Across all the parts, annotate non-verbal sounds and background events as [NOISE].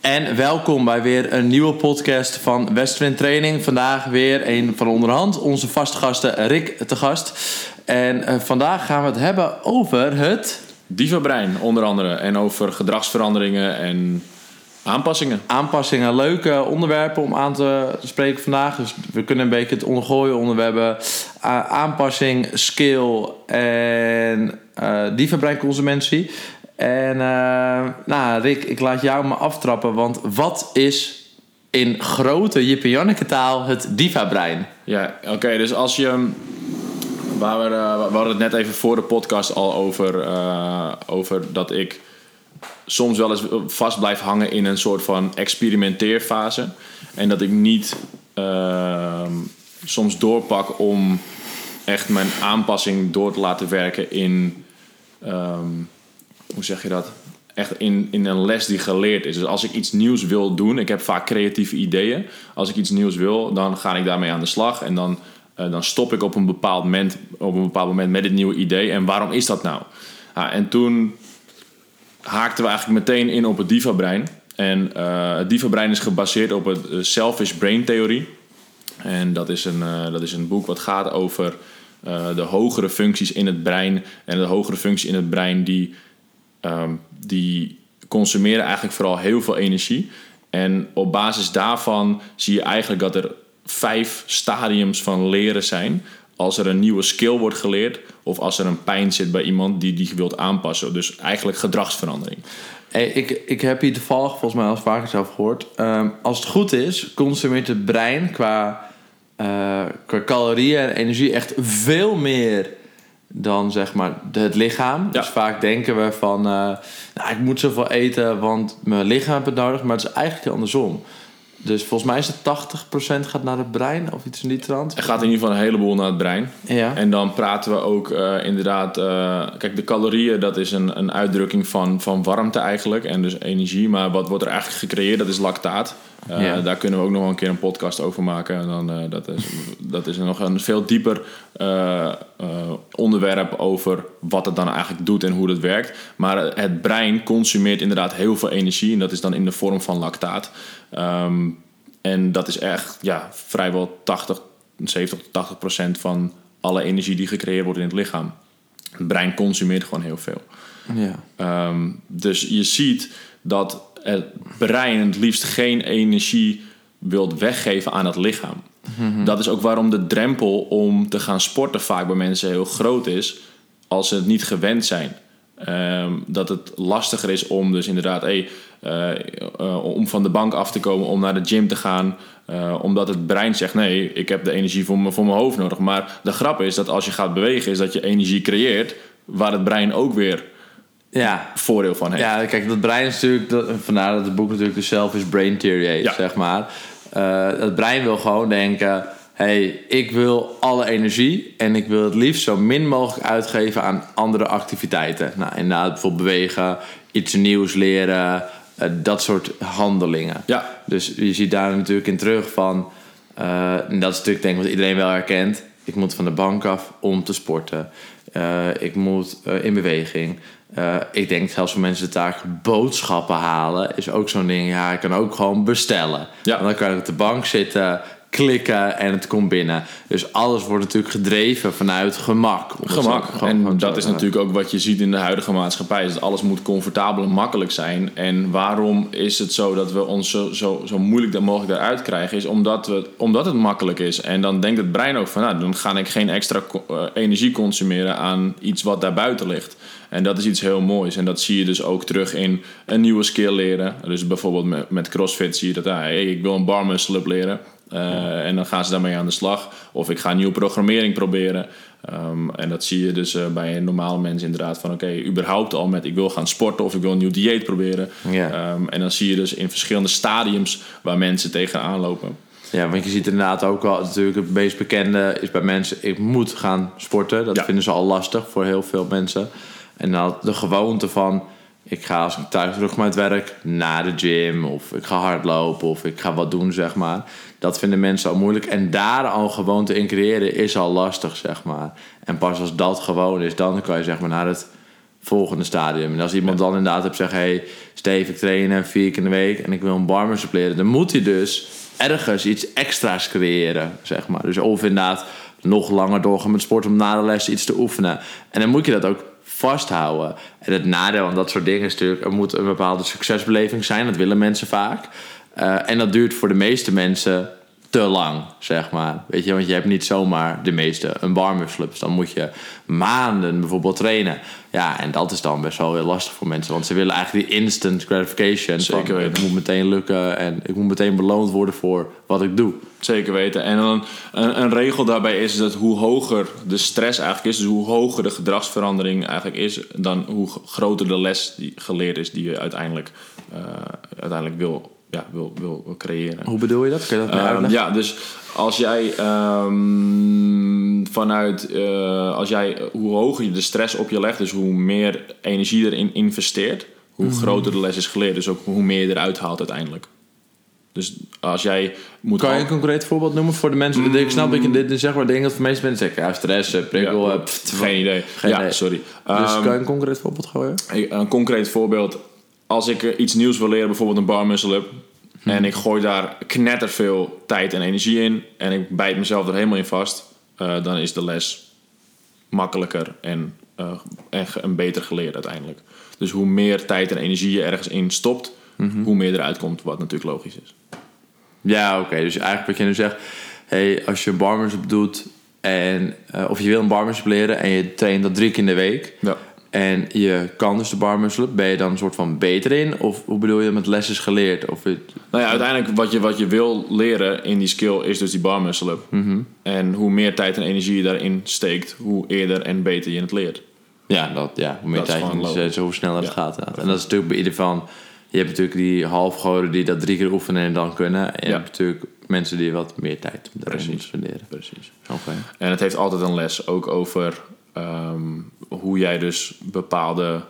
En welkom bij weer een nieuwe podcast van Westwind Training. Vandaag weer een van onderhand, onze vaste gasten Rick te gast. En uh, vandaag gaan we het hebben over het... Diva-brein onder andere. En over gedragsveranderingen en aanpassingen. Aanpassingen, leuke onderwerpen om aan te spreken vandaag. Dus we kunnen een beetje het ondergooien onder. We hebben uh, aanpassing, skill en uh, diva-breinconsumentie. En uh, nou, Rick, ik laat jou maar aftrappen. Want wat is in grote Jip en Janneke taal het diva-brein? Ja, oké. dus als je... Waar we, uh, we hadden het net even voor de podcast al over, uh, over dat ik soms wel eens vast blijf hangen in een soort van experimenteerfase. En dat ik niet ehm, soms doorpak om echt mijn aanpassing door te laten werken in... Um, hoe zeg je dat? Echt in, in een les die geleerd is. Dus als ik iets nieuws wil doen, ik heb vaak creatieve ideeën. Als ik iets nieuws wil, dan ga ik daarmee aan de slag. En dan, uh, dan stop ik op een, bepaald moment, op een bepaald moment met het nieuwe idee. En waarom is dat nou? Ah, en toen haakten we eigenlijk meteen in op het diva-brein. En uh, het diva-brein is gebaseerd op het selfish brain theorie. En dat is een, dat is een boek wat gaat over de hogere functies in het brein. En de hogere functies in het brein die Um, die consumeren eigenlijk vooral heel veel energie. En op basis daarvan zie je eigenlijk dat er vijf stadiums van leren zijn. Als er een nieuwe skill wordt geleerd of als er een pijn zit bij iemand die die wilt aanpassen. Dus eigenlijk gedragsverandering. Ik, ik heb hier toevallig volgens mij al vaker zelf gehoord. Um, als het goed is, consumeert het brein qua, uh, qua calorieën en energie echt veel meer dan zeg maar het lichaam. Ja. Dus vaak denken we van, uh, nou, ik moet zoveel eten, want mijn lichaam heeft het nodig. Maar het is eigenlijk andersom. Dus volgens mij is het 80% gaat naar het brein of iets in die trant. Er gaat in ieder geval een heleboel naar het brein. Ja. En dan praten we ook uh, inderdaad... Uh, kijk, de calorieën, dat is een, een uitdrukking van, van warmte eigenlijk. En dus energie. Maar wat wordt er eigenlijk gecreëerd, dat is lactaat. Uh, ja. Daar kunnen we ook nog wel een keer een podcast over maken. En dan, dat, is, dat is nog een veel dieper onderwerp over wat het dan eigenlijk doet en hoe dat werkt. Maar het brein consumeert inderdaad heel veel energie. En dat is dan in de vorm van lactaat. Um, en dat is echt ja, vrijwel 80, 70 tot 80 procent van alle energie die gecreëerd wordt in het lichaam. Het brein consumeert gewoon heel veel. Ja. Um, dus je ziet dat het brein het liefst geen energie wilt weggeven aan het lichaam. Mm-hmm. Dat is ook waarom de drempel om te gaan sporten vaak bij mensen heel groot is als ze het niet gewend zijn. Um, dat het lastiger is om dus inderdaad hey, uh, uh, om van de bank af te komen, om naar de gym te gaan. Uh, omdat het brein zegt: nee, ik heb de energie voor, me, voor mijn hoofd nodig. Maar de grap is dat als je gaat bewegen, is dat je energie creëert, waar het brein ook weer ja. voordeel van heeft. Ja, kijk, dat brein is natuurlijk, dat, vandaar dat het boek natuurlijk de selfish brain theory heet, ja. zeg maar. het brein wil gewoon denken hey, ik wil alle energie en ik wil het liefst zo min mogelijk uitgeven aan andere activiteiten. Nou, inderdaad, bijvoorbeeld bewegen, iets nieuws leren, uh, dat soort handelingen. Ja. Dus je ziet daar natuurlijk in terug van, uh, en dat is natuurlijk denk ik wat iedereen wel herkent. Ik moet van de bank af om te sporten. Uh, ik moet in beweging. ik denk zelfs voor mensen de taak boodschappen halen is ook zo'n ding. Ja, ik kan ook gewoon bestellen. Ja. En dan kan ik op de bank zitten klikken en het komt binnen. Dus alles wordt natuurlijk gedreven vanuit gemak. Gemak. En dat is natuurlijk ook wat je ziet in de huidige maatschappij. Is dat alles moet comfortabel en makkelijk zijn. En waarom is het zo dat we ons zo, zo, zo moeilijk mogelijk eruit krijgen? Is omdat, we, omdat het makkelijk is. En dan denkt het brein ook van... Nou, dan ga ik geen extra uh, energie consumeren aan iets wat daar buiten ligt. En dat is iets heel moois. En dat zie je dus ook terug in een nieuwe skill leren. Dus bijvoorbeeld met, met CrossFit zie je dat... Ah, hey, ik wil een bar muscle up leren. Uh, en dan gaan ze daarmee aan de slag. Of ik ga nieuwe programmering proberen. Um, en dat zie je dus uh, bij een normale mens inderdaad van... oké, okay, überhaupt al met ik wil gaan sporten of ik wil een nieuw dieet proberen. Ja. Um, en dan zie je dus in verschillende stadiums waar mensen tegenaan lopen. Ja, want je ziet inderdaad ook wel... natuurlijk het meest bekende is bij mensen... ik moet gaan sporten. Dat ja. vinden ze al lastig voor heel veel mensen. En dan de gewoonte van ik ga als ik thuis terug met werk naar de gym of ik ga hardlopen of ik ga wat doen, zeg maar. Dat vinden mensen al moeilijk. En daar al gewoonte in creëren is al lastig, zeg maar. En pas als dat gewoon is, dan kan je zeg maar naar het volgende stadium. En als iemand dan inderdaad hebt zeggen... hey, Steve, ik trainen vier keer in de week en ik wil een bar muscle leren... dan moet hij dus ergens iets extra's creëren, zeg maar. Dus of inderdaad nog langer doorgaan met sport om na de les iets te oefenen. En dan moet je dat ook vasthouden. En het nadeel aan dat soort dingen is natuurlijk... er moet een bepaalde succesbeleving zijn. Dat willen mensen vaak. Uh, en dat duurt voor de meeste mensen te lang, zeg maar. Weet je, want je hebt niet zomaar de meeste een barmuscle up. Dus dan moet je maanden bijvoorbeeld trainen. Ja, en dat is dan best wel heel lastig voor mensen. Want ze willen eigenlijk die instant gratification. Zeker van, weten. Het moet meteen lukken en ik moet meteen beloond worden voor wat ik doe. Zeker weten. En dan een, een regel daarbij is dat hoe hoger de stress eigenlijk is, dus hoe hoger de gedragsverandering eigenlijk is, dan hoe groter de les die geleerd is die je uiteindelijk, uh, uiteindelijk wil ja, wil, wil creëren. Hoe bedoel je dat? Kun je dat um, ja, dus als jij um, vanuit, uh, als jij, hoe hoger je de stress op je legt, dus hoe meer energie erin investeert, hoe mm -hmm. groter de les is geleerd, dus ook hoe meer je eruit haalt uiteindelijk. Dus als jij moet. Kan je een concreet voorbeeld noemen voor de mensen? Mm. Ik snap dat je dit zeg maar denk dat voor meeste mensen zeggen, ja, stress, prikkel, ja, pff, geen idee. Geen ja, idee. sorry. Dus um, kan je een concreet voorbeeld gooien? Een concreet voorbeeld. Als ik iets nieuws wil leren, bijvoorbeeld een bar muscle up, Hmm. En ik gooi daar knetterveel tijd en energie in. En ik bijt mezelf er helemaal in vast. Uh, dan is de les makkelijker en, uh, en, en, beter geleerd uiteindelijk. Dus hoe meer tijd en energie je ergens in stopt, mm -hmm. hoe meer eruit komt, wat natuurlijk logisch is. Ja, oké. Okay. Dus eigenlijk wat je nu zegt, hey, als je een barmers op doet en uh, of je wil een barmers leren en je traint dat drie keer in de week. Ja. En je kan dus de bar ben je dan een soort van beter in? Of hoe bedoel je met les is geleerd? Of het... Nou ja, uiteindelijk wat je, wat je wil leren in die skill is dus die bar. Mm -hmm. En hoe meer tijd en energie je daarin steekt, hoe eerder en beter je het leert. Ja, dat, ja hoe meer dat tijd en zo hoe sneller ja, het gaat. En dat is natuurlijk bij ieder van... Je hebt natuurlijk die halfgoden die dat drie keer oefenen en dan kunnen. En je hebt natuurlijk mensen die wat meer tijd Precies. spenderen. Precies. Okay. En het heeft altijd een les ook over um, hoe jij dus bepaalde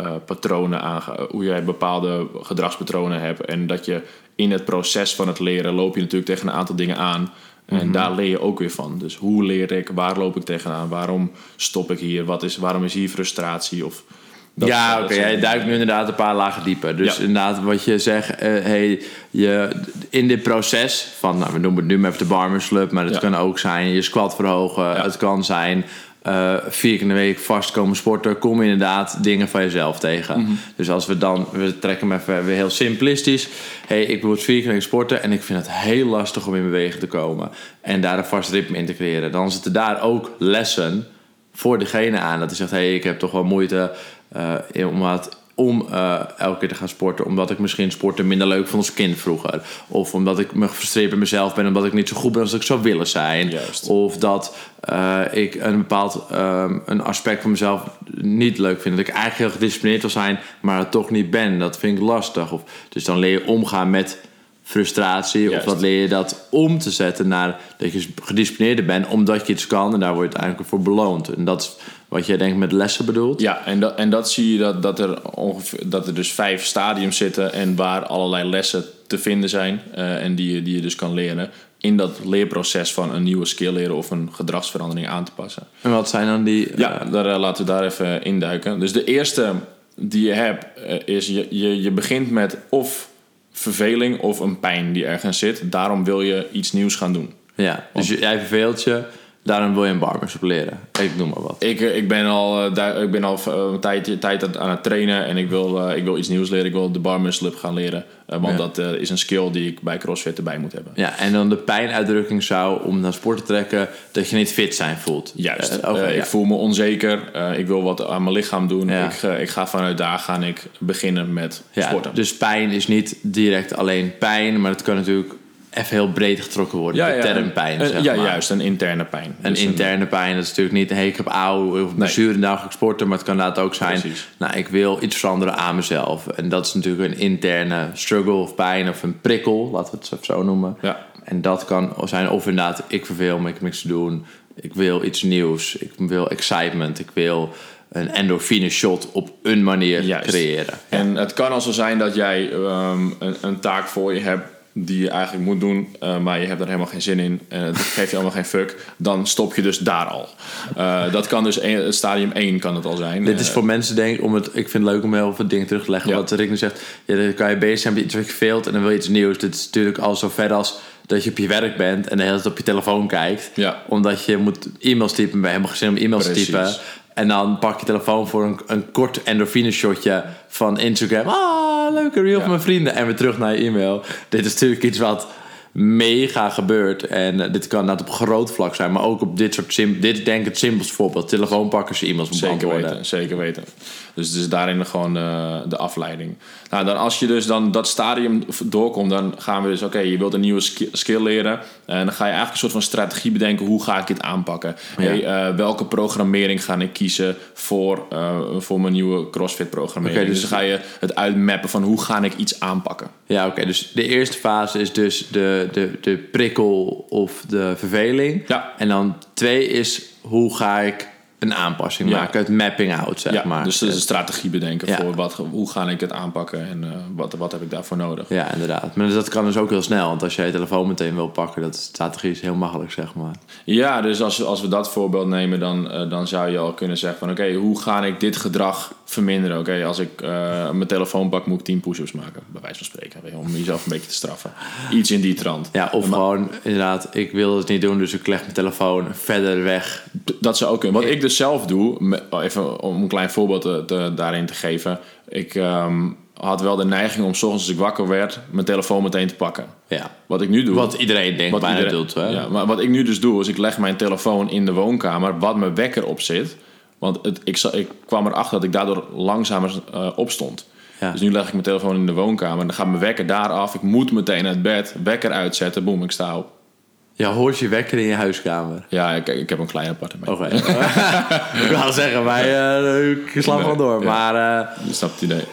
uh, patronen aangaat, hoe jij bepaalde gedragspatronen hebt. En dat je in het proces van het leren loop je natuurlijk tegen een aantal dingen aan. En mm -hmm. daar leer je ook weer van. Dus hoe leer ik? Waar loop ik tegenaan? Waarom stop ik hier? Wat is, waarom is hier frustratie? Of dat, ja, oké. Okay. Duikt nu inderdaad een paar lagen dieper. Dus ja. inderdaad, wat je zegt, uh, hey, je, in dit proces van, nou, we noemen het nu maar even de barmers club, maar het ja. kan ook zijn je squat verhogen. Ja. Het kan zijn uh, vier keer in de week vast komen sporten, kom je inderdaad dingen van jezelf tegen. Mm -hmm. Dus als we dan, we trekken hem even weer heel simplistisch. hey, ik moet vier keer in de week sporten en ik vind het heel lastig om in beweging te komen. En daar een vast ritme in te creëren. Dan zitten daar ook lessen voor degene aan. Dat hij zegt, hey, ik heb toch wel moeite uh, om uh, elke keer te gaan sporten. Omdat ik misschien sporten minder leuk vond als kind vroeger. Of omdat ik me gefrustreerd bij mezelf ben. Omdat ik niet zo goed ben als ik zou willen zijn. Juist. Of dat uh, ik een bepaald um, een aspect van mezelf niet leuk vind. Dat ik eigenlijk heel gedisciplineerd wil zijn. Maar het toch niet ben. Dat vind ik lastig. Of, dus dan leer je omgaan met frustratie. Juist. Of wat leer je dat om te zetten naar dat je gedisciplineerder bent. Omdat je iets kan. En daar word je uiteindelijk voor beloond. En dat is wat jij denkt met lessen bedoelt? Ja, en dat, en dat zie je dat, dat, er ongeveer, dat er dus vijf stadiums zitten en waar allerlei lessen te vinden zijn uh, en die, die je dus kan leren in dat leerproces van een nieuwe skill leren of een gedragsverandering aan te passen. En wat zijn dan die? Uh... Ja, daar uh, laten we daar even induiken. Dus de eerste die je hebt is je, je, je begint met of verveling of een pijn die ergens zit. Daarom wil je iets nieuws gaan doen. Ja, dus jij verveelt je Daarom wil je een barbershop leren. Ik noem maar wat. Ik, ik ben al, uh, ik ben al een tijd, tijd aan het trainen en ik wil, ik wil iets nieuws leren. Ik wil de barmuscle gaan leren. Want ja. dat is een skill die ik bij CrossFit erbij moet hebben. Ja, en dan de pijnuitdrukking zou om naar sport te trekken dat je niet fit zijn voelt. Juist. Okay, ik ja. voel me onzeker. ik wil wat aan mijn lichaam doen. Ja. Ik, ik ga vanuit daar gaan ik beginnen met sporten. Dus pijn is niet direct alleen pijn, maar het kan natuurlijk even heel breed getrokken worden. Ja, de term pijn. Zeg ja, maar. juist. Een interne pijn. Een dus interne een, pijn. Dat is natuurlijk niet... Hey, ik heb ouw of blessure nee. ik sporten. Maar het kan inderdaad ook zijn... Precies. Nou, ik wil iets veranderen aan mezelf. En dat is natuurlijk een interne struggle of pijn of een prikkel. Laten we het zo noemen. Ja. En dat kan zijn of inderdaad... Ik verveel me, ik heb niks te doen. Ik wil iets nieuws. Ik wil excitement. Ik wil een endorfine shot op een manier Juist. creëren. Ja. En het kan al zo zijn dat jij um, een, een taak voor je hebt die je eigenlijk moet doen, eh, maar je hebt er helemaal geen zin in. en dat geeft je allemaal geen fuck. Dan stop je dus daar al. Eh, dat kan dus een, stadium 1 kan het al zijn. Dit is Eh, voor mensen, denk ik, om het, ik vind het leuk om heel veel dingen terug te leggen. Ja. Wat Rick nu zegt, ja, dan kan je bezig zijn met iets wat je veelt en dan wil je iets nieuws. Dit is natuurlijk al zo ver als dat je op je werk bent en de hele tijd op je telefoon kijkt. Ja. Omdat je moet e-mails typen, je helemaal geen zin om e-mails Precies. te typen. En dan pak je telefoon voor een, een kort endorfine shotje van Instagram. Ah, leuke reel van mijn vrienden. En weer terug naar je e-mail. Dit is natuurlijk iets wat mega gebeurt. En eh, dit kan inderdaad op groot vlak zijn. Maar ook op dit soort... sim- dit denk ik het simpelste voorbeeld. Telefoon pakken als je e-mails moet Zeker beantwoorden. weten, zeker weten. Dus het is daarin gewoon eh, de afleiding. Nou, dan als je dus dan dat stadium doorkomt, dan gaan we dus, oké, je wilt een nieuwe ski- skill leren. En dan ga je eigenlijk een soort van strategie bedenken, hoe ga ik dit aanpakken? Ja. Hey, eh, welke programmering ga ik kiezen voor, voor mijn nieuwe CrossFit programmering? Oké, dus, dus- dan ga je het uitmappen van hoe ga ik iets aanpakken. Ja, oké. Dus de eerste fase is dus de, de, de prikkel of de verveling. Ja. En dan twee is hoe ga ik een aanpassing Ja. maken. Het mapping out, zeg ja, maar. dus is een strategie bedenken Ja. voor wat, hoe ga ik het aanpakken en eh, wat, wat heb ik daarvoor nodig. Ja, inderdaad. Maar dat kan dus ook heel snel. Want als jij je telefoon meteen wil pakken, dat is strategisch heel makkelijk, zeg maar. Ja, dus als, als we dat voorbeeld nemen, dan, eh, dan zou je al kunnen zeggen van... oké, hoe ga ik dit gedrag verminderen? Oké, als ik eh, mijn telefoon pak, moet ik 10 push-ups maken. Bij wijze van spreken, weet je, om jezelf een beetje te straffen. Iets in die trant. Ja, of gewoon inderdaad, ik wil het niet doen, dus ik leg mijn telefoon verder weg. Dat zou ook kunnen. Wat ik dus zelf doe, even om een klein voorbeeld te, te- daarin te geven. Ik ehm, had wel de neiging om 's ochtends als ik wakker werd, mijn telefoon meteen te pakken. Ja. Wat ik nu doe... Wat iedereen denkt Wat bijna iedereen- doet. Hè? Ja, maar wat ik nu dus doe, is ik leg mijn telefoon in de woonkamer, wat mijn wekker op zit. Want het, ik, ik kwam erachter dat ik daardoor langzamer eh, opstond. Ja. Dus nu leg ik mijn telefoon in de woonkamer. En dan gaat mijn wekker daar af. Ik moet meteen uit bed. Wekker uitzetten. Boem, ik sta op. Je hoort je wekker in je huiskamer. Ja, ik, ik heb een klein appartement. Oké. [LAUGHS] ik wou zeggen, wij uh, ik gewoon door. Ja. Maar eh, Je snapt het idee.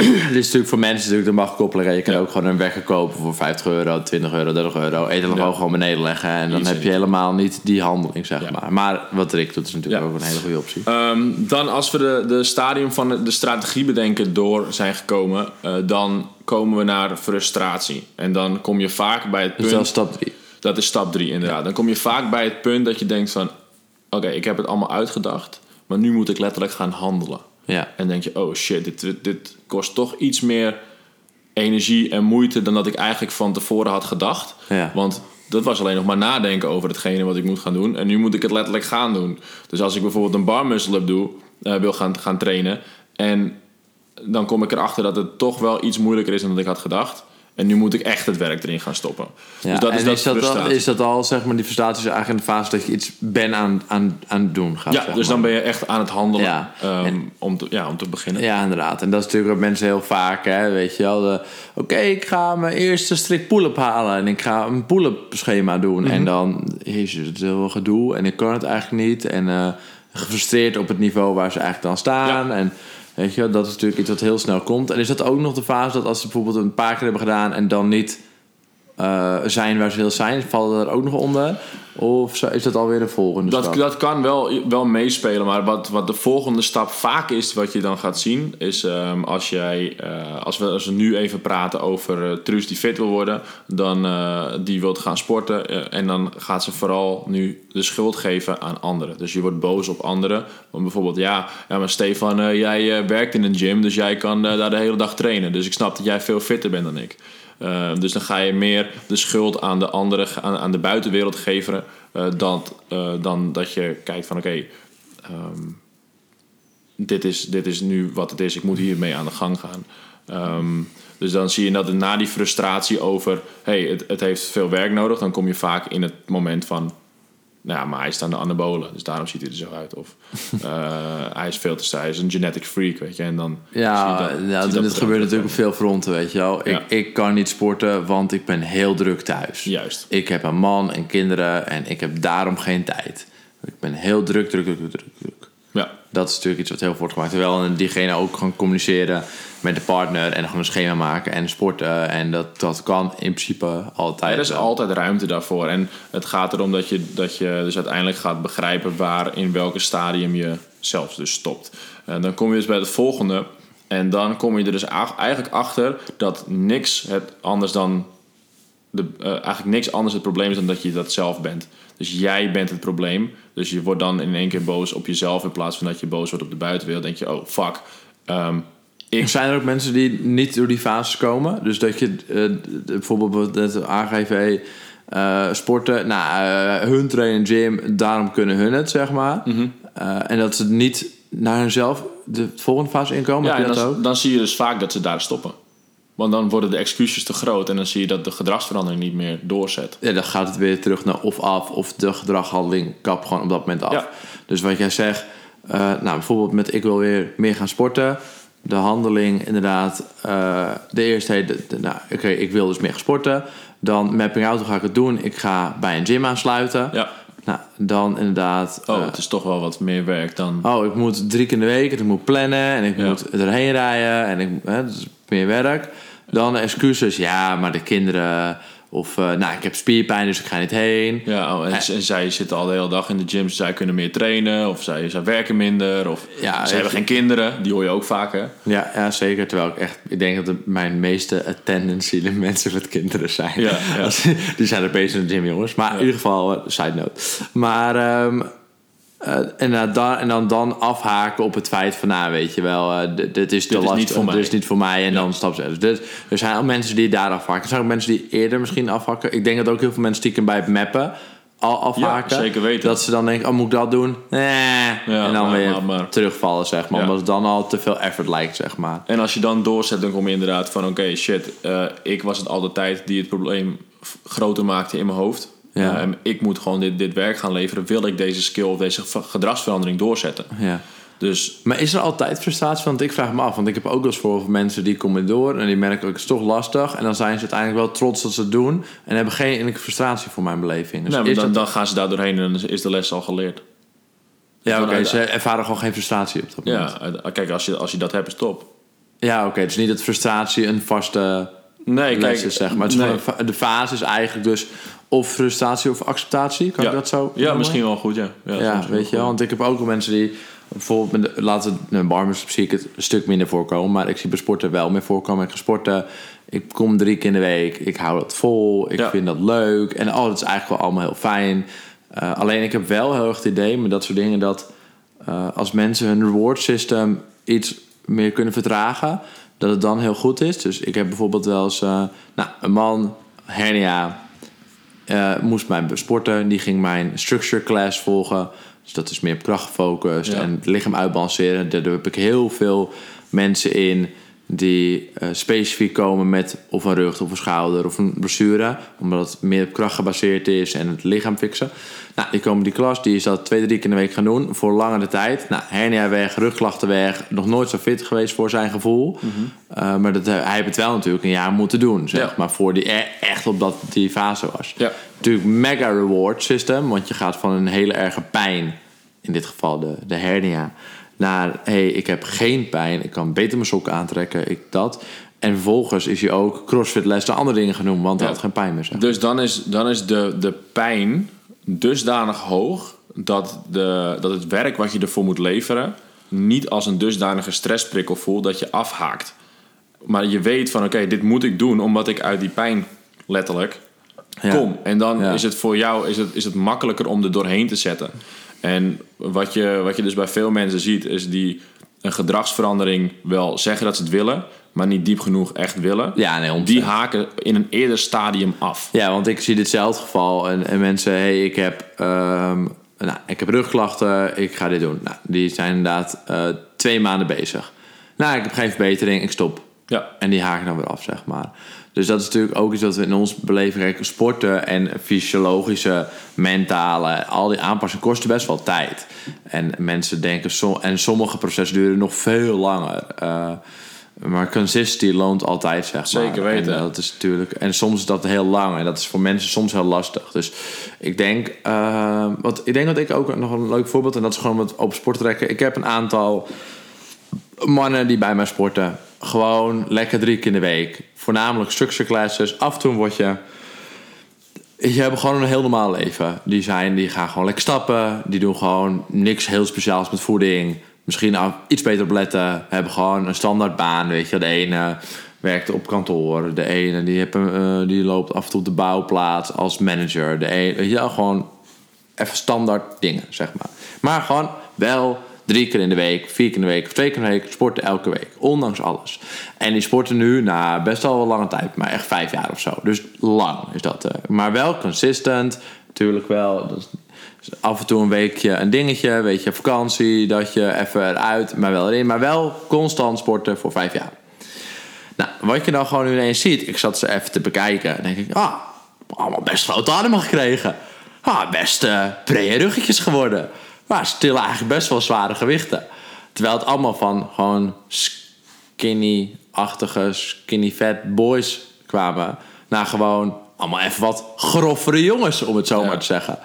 [CLEARS THROAT] dit is natuurlijk voor mensen natuurlijk de makkoppeling. Je kan ook gewoon een wekker kopen voor 50 euro, 20 euro, 30 euro. Telefoon Ja. gewoon beneden leggen. En dan heb je helemaal niet die handeling, zeg Ja. maar. Maar wat Rick doet is natuurlijk ook een hele goede optie. Ehm, dan als we de, de stadium van de, de strategie bedenken door zijn gekomen, eh, dan komen we naar frustratie. En dan kom je vaak bij het Dus punt. dat is stap 3. Dat is stap 3 inderdaad. Dan kom je vaak bij het punt dat je denkt van... Oké, ik heb het allemaal uitgedacht. Maar nu moet ik letterlijk gaan handelen. Ja. En denk je, oh shit, dit, dit kost toch iets meer energie en moeite... dan dat ik eigenlijk van tevoren had gedacht. Ja. Want dat was alleen nog maar nadenken over hetgene wat ik moet gaan doen. En nu moet ik het letterlijk gaan doen. Dus als ik bijvoorbeeld een bar muscle up doe, eh, wil gaan, gaan trainen... en dan kom ik erachter dat het toch wel iets moeilijker is dan dat ik had gedacht... En nu moet ik echt het werk erin gaan stoppen. Ja, dus dat en is dat is, dat al, is dat al, zeg maar, die frustratie is eigenlijk in de fase dat je iets ben aan, aan, aan het doen gaat. Ja, zeg dus maar. dan ben je echt aan het handelen Ja. ehm, En- om, te, ja, om te beginnen. Ja, inderdaad. En dat is natuurlijk wat mensen heel vaak, hè, weet je wel. Oké, ik ga mijn eerste strik pull-up halen en ik ga een pull-up schema doen. Mhm. En dan, jezus, het is heel veel gedoe en ik kan het eigenlijk niet. En eh, gefrustreerd op het niveau waar ze eigenlijk dan staan. Ja. En weet je dat is natuurlijk iets wat heel snel komt. En is dat ook nog de fase dat als ze bijvoorbeeld een paar keer hebben gedaan en dan niet eh, zijn waar ze wil zijn, vallen er ook nog onder? Of is dat alweer de volgende Dat, stap? dat kan wel, wel meespelen, maar wat, wat de volgende stap vaak is, wat je dan gaat zien, is ehm, als jij, eh, als, we, als we nu even praten over eh Truus die fit wil worden, dan uh, die wilt gaan sporten en dan gaat ze vooral nu de schuld geven aan anderen. Dus je wordt boos op anderen. Want bijvoorbeeld, ja, ja maar Stefan, jij werkt in een gym, dus jij kan daar de hele dag trainen. Dus ik snap dat jij veel fitter bent dan ik. Uh, dus dan ga je meer de schuld aan de anderen, aan, aan de buitenwereld geven, uh, dan, uh, dan dat je kijkt van oké, um, dit, is, dit is nu wat het is, ik moet hiermee aan de gang gaan. Um, dus dan zie je dat na die frustratie over, hey, het, het heeft veel werk nodig, dan kom je vaak in het moment van, nou ja, maar hij is aan de anabolen, dus daarom ziet hij er zo uit. Of uh, [LAUGHS] hij is veel te stijf, hij is een genetic freak, weet je. En dan ja, zie dat, ja zie dat, dat gebeurt natuurlijk op veel fronten, weet je wel. Ja. Ik, ik kan niet sporten, want ik ben heel druk thuis. Juist. Ik heb een man en kinderen en ik heb daarom geen tijd. Ik ben heel druk, druk, druk, druk, druk. Dat is natuurlijk iets wat heel voortgemaakt Terwijl diegene ook kan communiceren met de partner en gewoon een schema maken en sporten. En dat, dat kan in principe altijd. er is wel. altijd ruimte daarvoor. En het gaat erom dat je, dat je dus uiteindelijk gaat begrijpen waar in welke stadium je zelfs dus stopt. En dan kom je dus bij het volgende. En dan kom je er dus eigenlijk achter dat niks het anders dan de, eh, eigenlijk niks anders het probleem is dan dat je dat zelf bent. Dus jij bent het probleem. Dus je wordt dan in één keer boos op jezelf in plaats van dat je boos wordt op de buitenwereld. denk je, oh fuck. ehm, ik, Zijn er ook mensen die niet door die fases komen? Dus dat je eh, bijvoorbeeld het AGV eh, sporten, nou, hun trainen gym, daarom kunnen hun het, zeg maar. Mhm. En dat ze niet naar hunzelf de volgende fase inkomen. ja, en dan zie je dus vaak dat ze daar stoppen. Want dan worden de excuses te groot en dan zie je dat de gedragsverandering niet meer doorzet. Ja, dan gaat het weer terug naar of af of de gedraghandeling kap gewoon op dat moment af. Ja. Dus wat jij zegt, eh, nou bijvoorbeeld met ik wil weer meer gaan sporten. De handeling inderdaad, eh, de eerste, hey, de- de- nou oké, ik wil dus meer gaan sporten. Dan mapping out, hoe ga ik het doen? Ik ga bij een gym aansluiten. Ja. Nou, dan inderdaad, Oh, eh, het is toch wel wat meer werk dan. oh ik moet drie keer in de week, en ik moet plannen en ik Ja. moet erheen rijden en ik, hè, dat is meer werk. Dan excuses, ja, maar de kinderen, of eh, nou ik heb spierpijn dus ik ga niet heen. Ja, oh, en, en zij zitten al de hele dag in de gym, dus zij kunnen meer trainen. Of zij, zij werken minder. Of Ja, ze hebben geen kinderen. Die hoor je ook vaak, hè? Ja, ja, zeker. Terwijl ik echt, ik denk dat de, mijn meeste attendance de [LAUGHS] mensen met kinderen zijn. Ja, ja. Als- [LAUGHS] Die zijn er bezig in de gym, jongens. Maar in ieder geval, eh, side note. Maar, ehm, eh, en, dan, dan, en dan, dan afhaken op het feit van, nou, weet je wel, eh, dit, dit is te Dit lastig, mij. dit is niet voor mij. En dan stap ze. Dus er zijn al mensen die daar afhaken. Er zijn ook mensen die eerder misschien afhakken. Ik denk dat ook heel veel mensen stiekem bij het mappen al afhaken. Ja, zeker weten. Dat ze dan denken, oh, moet ik dat doen? Nee. en dan maar- weer maar- maar. terugvallen, zeg maar. Omdat het dan al te veel effort lijkt, zeg maar. En als je dan doorzet, dan kom je inderdaad van... Oké, shit, eh, ik was het al de tijd die het probleem groter maakte in mijn hoofd. Ja. En ik moet gewoon dit, dit werk gaan leveren. Wil ik deze skill of deze gedragsverandering doorzetten? Ja. Dus Maar is er altijd frustratie? Want ik vraag me af. Want ik heb ook wel eens voor mensen die komen door. En die merken ook, het is toch lastig. En dan zijn ze uiteindelijk wel trots dat ze het doen. En hebben geen enkele frustratie voor mijn beleving. Dus is dan, dat- dan gaan ze daar doorheen en dan is de les al geleerd. ja, oké. ze ervaren gewoon geen frustratie op dat moment. Ja, kijk, als je, als je dat hebt, is top. Ja, oké. Dus niet dat frustratie een vaste Nee, les kijk, is, zeg maar. Het is nee. de fase is eigenlijk dus of frustratie of acceptatie. Kan ja. ik dat zo Ja, noemen? misschien wel goed, ja. Ja, weet je wel. Want ik heb ook wel mensen die... Bijvoorbeeld, met de, laten we de barmers zie ik het een stuk minder voorkomen. Maar ik zie bij sporten wel meer voorkomen. Ik ga sporten. Ik kom drie keer in de week. Ik hou dat vol. Ik Ja. vind dat leuk. En oh, dat is eigenlijk wel allemaal heel fijn. Eh, alleen ik heb wel heel erg het idee met dat soort dingen... dat eh, als mensen hun reward system iets meer kunnen vertragen... dat het dan heel goed is. Dus ik heb bijvoorbeeld wel eens... eh, nou, een man, hernia eh, moest mij sporten. Die ging mijn structure class volgen. Dus dat is meer op kracht gefocust. Ja. En het lichaam uitbalanceren. Daar heb ik heel veel mensen in die eh, specifiek komen met of een rug of een schouder of een blessure. Omdat het meer op kracht gebaseerd is en het lichaam fixen. Nou, die komen die klas, die is dat twee, drie keer in de week gaan doen voor langere tijd. Nou, hernia weg, rugklachten weg. Nog nooit zo fit geweest voor zijn gevoel. Eh, maar dat, hij heeft het wel natuurlijk een jaar moeten doen, zeg Ja. maar. Voor die e- echt op dat die fase was. Ja. Natuurlijk mega reward system, want je gaat van een hele erge pijn, in dit geval de, de hernia, naar hey, ik heb geen pijn, ik kan beter mijn sokken aantrekken, ik dat. En vervolgens is je ook crossfit les en andere dingen genoemd, want hij Ja. had geen pijn meer. Zeg. Dus dan is, dan is de, de pijn dusdanig hoog dat, de, dat het werk wat je ervoor moet leveren niet als een dusdanige stressprikkel voelt dat je afhaakt. Maar je weet van oké, dit moet ik doen omdat ik uit die pijn letterlijk Ja. kom. En dan Ja. is het voor jou is het, is het makkelijker om er doorheen te zetten. En wat je, wat je dus bij veel mensen ziet, is die een gedragsverandering wel zeggen dat ze het willen, maar niet diep genoeg echt willen. Ja, nee, 100%. Die haken in een eerder stadium af. Ja, want ik zie ditzelfde geval. En, en mensen, hey, ik heb, ehm, nou, ik heb rugklachten, ik ga dit doen. Nou, die zijn inderdaad eh, twee maanden bezig. Nou, ik heb geen verbetering, ik stop. Ja. En die haken dan weer af, zeg maar. Dus dat is natuurlijk ook iets dat we in ons beleving kijken. Sporten en fysiologische, mentale, al die aanpassingen kosten best wel tijd. En mensen denken, som- en sommige processen duren nog veel langer. Eh, maar consistency loont altijd, zeg maar. Zeker weten. En, dat is natuurlijk, en soms is dat heel lang. En dat is voor mensen soms heel lastig. Dus ik denk, eh, wat, ik denk dat ik ook nog een leuk voorbeeld... en dat is gewoon met op sport trekken. Ik heb een aantal mannen die bij mij sporten. Gewoon lekker drie keer in de week. Voornamelijk structure classes. Af en toe word je... Je hebt gewoon een heel normaal leven. Die, zijn, die gaan gewoon lekker stappen. Die doen gewoon niks heel speciaals met voeding. Misschien iets beter op letten. Hebben gewoon een standaard baan. Weet je, de ene werkt op kantoor. De ene die, heeft eh, die loopt af en toe op de bouwplaats als manager. De ene, wel, gewoon even standaard dingen, zeg maar. Maar gewoon wel drie keer in de week, vier keer in de week of twee keer in de week sporten elke week. Ondanks alles. En die sporten nu, nou, best al wel lange tijd, maar echt vijf jaar of zo. Dus lang is dat. eh, maar wel consistent. Natuurlijk wel. Is af en toe een weekje een dingetje, weet je, vakantie, dat je even eruit, maar wel erin. Maar wel constant sporten voor vijf jaar. Nou, wat je dan gewoon ineens ziet, ik zat ze even te bekijken, dan denk ik, ah, allemaal best grote armen gekregen. Ah, best eh brede ruggetjes geworden. Maar stil eigenlijk best wel zware gewichten. Terwijl het allemaal van gewoon skinny-achtige, skinny fat boys kwamen. Naar gewoon allemaal even wat groffere jongens, om het zo Ja. maar te zeggen.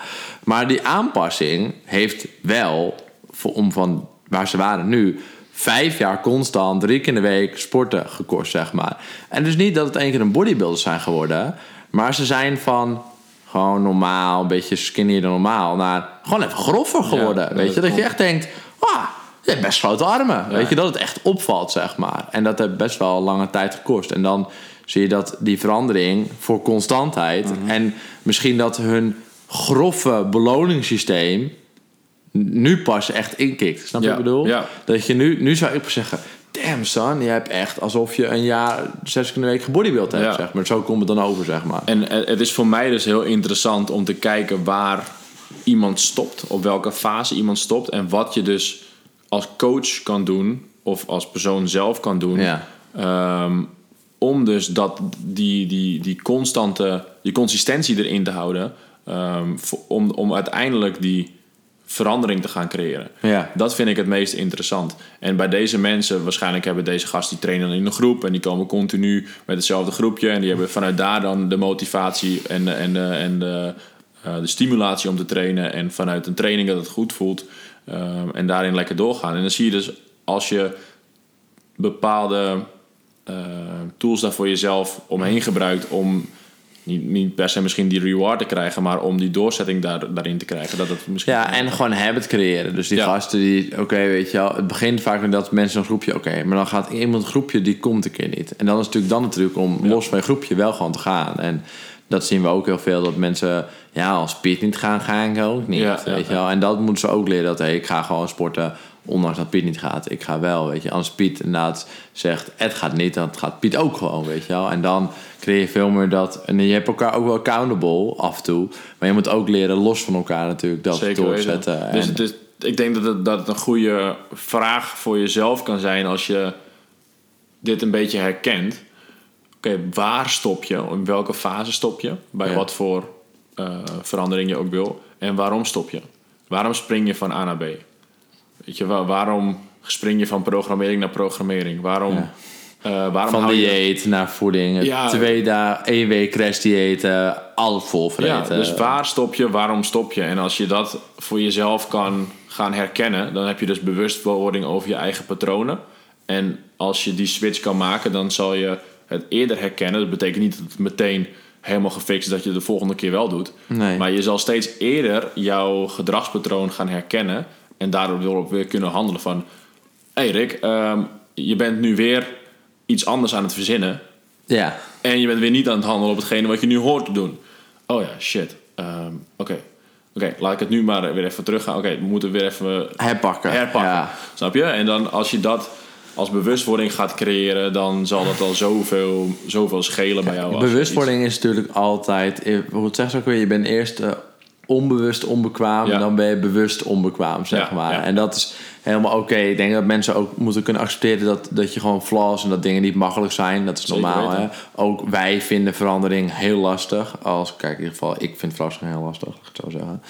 Maar die aanpassing heeft wel, om van waar ze waren nu, vijf jaar constant, drie keer in de week sporten gekost, zeg maar. En dus niet dat het één keer een bodybuilder zijn geworden, maar ze zijn van gewoon normaal, een beetje skinnier dan normaal, naar gewoon even groffer geworden. Ja, weet dat je, dat je echt denkt, ah, je hebt best grote armen. Weet je, dat het echt opvalt, zeg maar. En dat heeft best wel lange tijd gekost. En dan zie je dat die verandering voor constantheid en misschien dat hun grove beloningssysteem nu pas echt inkikt. Snap je Ja, wat ik bedoel? Dat je nu, nu zou ik zeggen, damn son, je hebt echt alsof je een jaar zes keer in de week gebodybuild hebt, Ja. zeg maar. Zo komt het dan over, zeg maar. En eh, het is voor mij dus heel interessant om te kijken waar iemand stopt, op welke fase iemand stopt en wat je dus als coach kan doen of als persoon zelf kan doen. Ja. Ehm, om dus dat, die, die, die constante, die consistentie erin te houden. ehm, om, om uiteindelijk die verandering te gaan creëren. Ja. Dat vind ik het meest interessant. En bij deze mensen, waarschijnlijk hebben deze gasten die trainen in een groep en die komen continu met hetzelfde groepje en die hebben vanuit daar dan de motivatie en, en, de, en de, eh, de stimulatie om te trainen en vanuit een training dat het goed voelt ehm, en daarin lekker doorgaan. En dan zie je dus als je bepaalde eh, tools daar voor jezelf omheen gebruikt om niet, niet per se misschien die reward te krijgen, maar om die doorzetting daar, daarin te krijgen. Dat het misschien Ja, en gewoon habit creëren. Dus die Ja. gasten die, oké, weet je wel, het begint vaak met dat mensen een groepje, oké, maar dan gaat iemand een groepje, die komt een keer niet. En dan is natuurlijk dan natuurlijk om los van je groepje wel gewoon te gaan. En dat zien we ook heel veel, dat mensen, ja, als Piet niet gaan, ga ik ook niet. Ja, ja, weet je wel. En dat moeten ze ook leren, dat hey, ik ga gewoon sporten, ondanks dat Piet niet gaat. Ik ga wel, weet je. Als Piet inderdaad zegt, het gaat niet, dan gaat Piet ook gewoon, weet je wel. En dan creëer je veel meer dat, en je hebt elkaar ook wel accountable af en toe. Maar je moet ook leren los van elkaar natuurlijk, dat Zeker doorzetten. weten. Dus, ik denk dat het, dat het een goede vraag voor jezelf kan zijn als je dit een beetje herkent. Oké, waar stop je? In welke fase stop je? Bij Ja. wat voor eh, verandering je ook wil. En waarom stop je? Waarom spring je van A naar B? Weet je, wel, waarom spring je van programmering naar programmering? Waarom, Ja. eh, waarom Van je... dieet naar voeding. Ja. Twee dagen, één week crash diëten. Alles vol Ja, vreten. dus waar stop je, waarom stop je? En als je dat voor jezelf kan gaan herkennen, dan heb je dus bewustwording over je eigen patronen. En als je die switch kan maken, dan zal je het eerder herkennen. Dat betekent niet dat het meteen helemaal gefixt is dat je het de volgende keer wel doet. Nee. Maar je zal steeds eerder jouw gedragspatroon gaan herkennen en daardoor weer kunnen handelen van... Hé hey Rick, ehm, je bent nu weer iets anders aan het verzinnen. Ja, En je bent weer niet aan het handelen op hetgene wat je nu hoort te doen. Oh ja, shit. Ehm, Oké, Oké, laat ik het nu maar weer even teruggaan. Oké, we moeten weer even herpakken. herpakken. Ja. Snap je? En dan als je dat als bewustwording gaat creëren, dan zal dat al zoveel, zoveel schelen bij jou. Bewustwording is natuurlijk altijd... eh, Hoe het zegt ze ook weer? Je bent eerst eh, onbewust onbekwaam... Ja. dan ben je bewust onbekwaam, zeg Ja, maar. ja. En dat is helemaal oké. Ik denk dat mensen ook moeten kunnen accepteren... Dat, dat je gewoon flaws en dat dingen niet makkelijk zijn. Dat is normaal, hè. Ook wij vinden verandering heel lastig. Als, kijk, in ieder geval, ik vind verrassing heel lastig, ik het zo zeggen.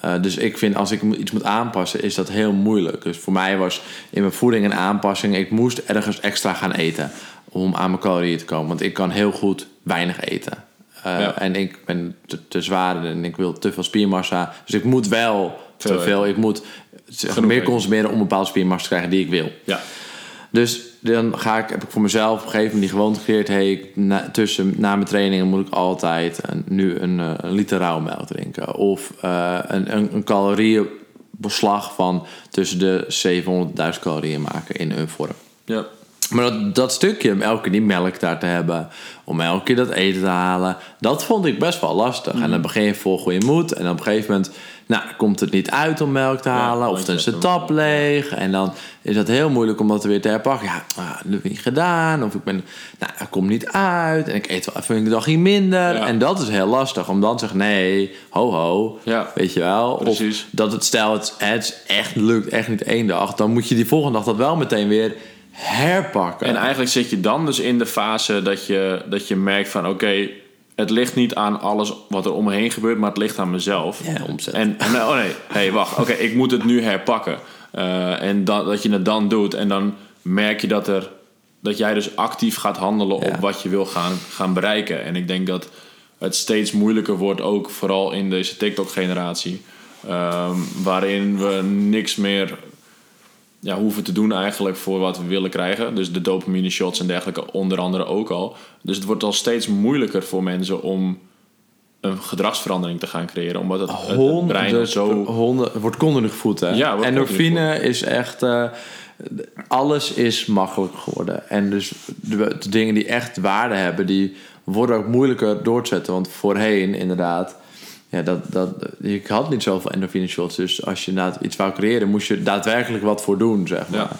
Eh, dus ik vind, als ik iets moet aanpassen, is dat heel moeilijk. Dus voor mij was in mijn voeding een aanpassing. Ik moest ergens extra gaan eten om aan mijn calorieën te komen. Want ik kan heel goed weinig eten. Eh, Ja. En ik ben te, te zwaar en ik wil te veel spiermassa. Dus ik moet wel te veel. Ik moet Genoeg meer consumeren om een bepaalde spiermassa te krijgen die ik wil. Ja, Dus dan ga ik, heb ik voor mezelf op een gegeven moment die gewoonte gecreëerd. Hey, na, tussen, na mijn trainingen moet ik altijd een, nu een, eh, een liter rauwmelk drinken. Of eh, een, een, een van tussen de 700.000 calorieën maken in een vorm. ja. Maar dat, dat stukje, elke keer die melk daar te hebben, om elke keer dat eten te halen, dat vond ik best wel lastig. En dan begin je vol goede moed en op een gegeven moment nou, komt het niet uit om melk te halen, of dan is de tap leeg. En dan is het heel moeilijk om dat weer te herpakken. Ja, ah, dat heb ik niet gedaan, of ik ben, nou, het komt niet uit en ik eet wel even een dagje minder. Ja. En dat is heel lastig, om dan te zeggen, nee, ho ho, Ja. weet je wel. Precies. Of dat het, stel het, het echt lukt, echt niet één dag, dan moet je die volgende dag dat wel meteen weer herpakken. En eigenlijk zit je dan dus in de fase dat je, dat je merkt van oké, het ligt niet aan alles wat er om me heen gebeurt, maar het ligt aan mezelf. Ja, omzet. En, en oh nee, hey, wacht, oké, ik moet het nu herpakken. Eh, en dat, dat je het dan doet en dan merk je dat, er, dat jij dus actief gaat handelen op Ja. wat je wil gaan, gaan bereiken. En ik denk dat het steeds moeilijker wordt, ook vooral in deze TikTok-generatie, ehm, waarin we niks meer ja, hoeven te doen eigenlijk voor wat we willen krijgen. Dus de dopamine shots en dergelijke onder andere ook al. Dus het wordt al steeds moeilijker voor mensen om een gedragsverandering te gaan creëren. Omdat het, brein zo... honderd, wordt continu gevoed, hè? Ja, Endorfine is echt... eh, alles is makkelijk geworden. En dus de, de dingen die echt waarde hebben... die worden ook moeilijker door te zetten. Want voorheen, inderdaad... Ja, dat, dat, ik had niet zoveel endorfine shots. Dus als je inderdaad iets wou creëren... moest je daadwerkelijk wat voor doen, zeg maar. Ja.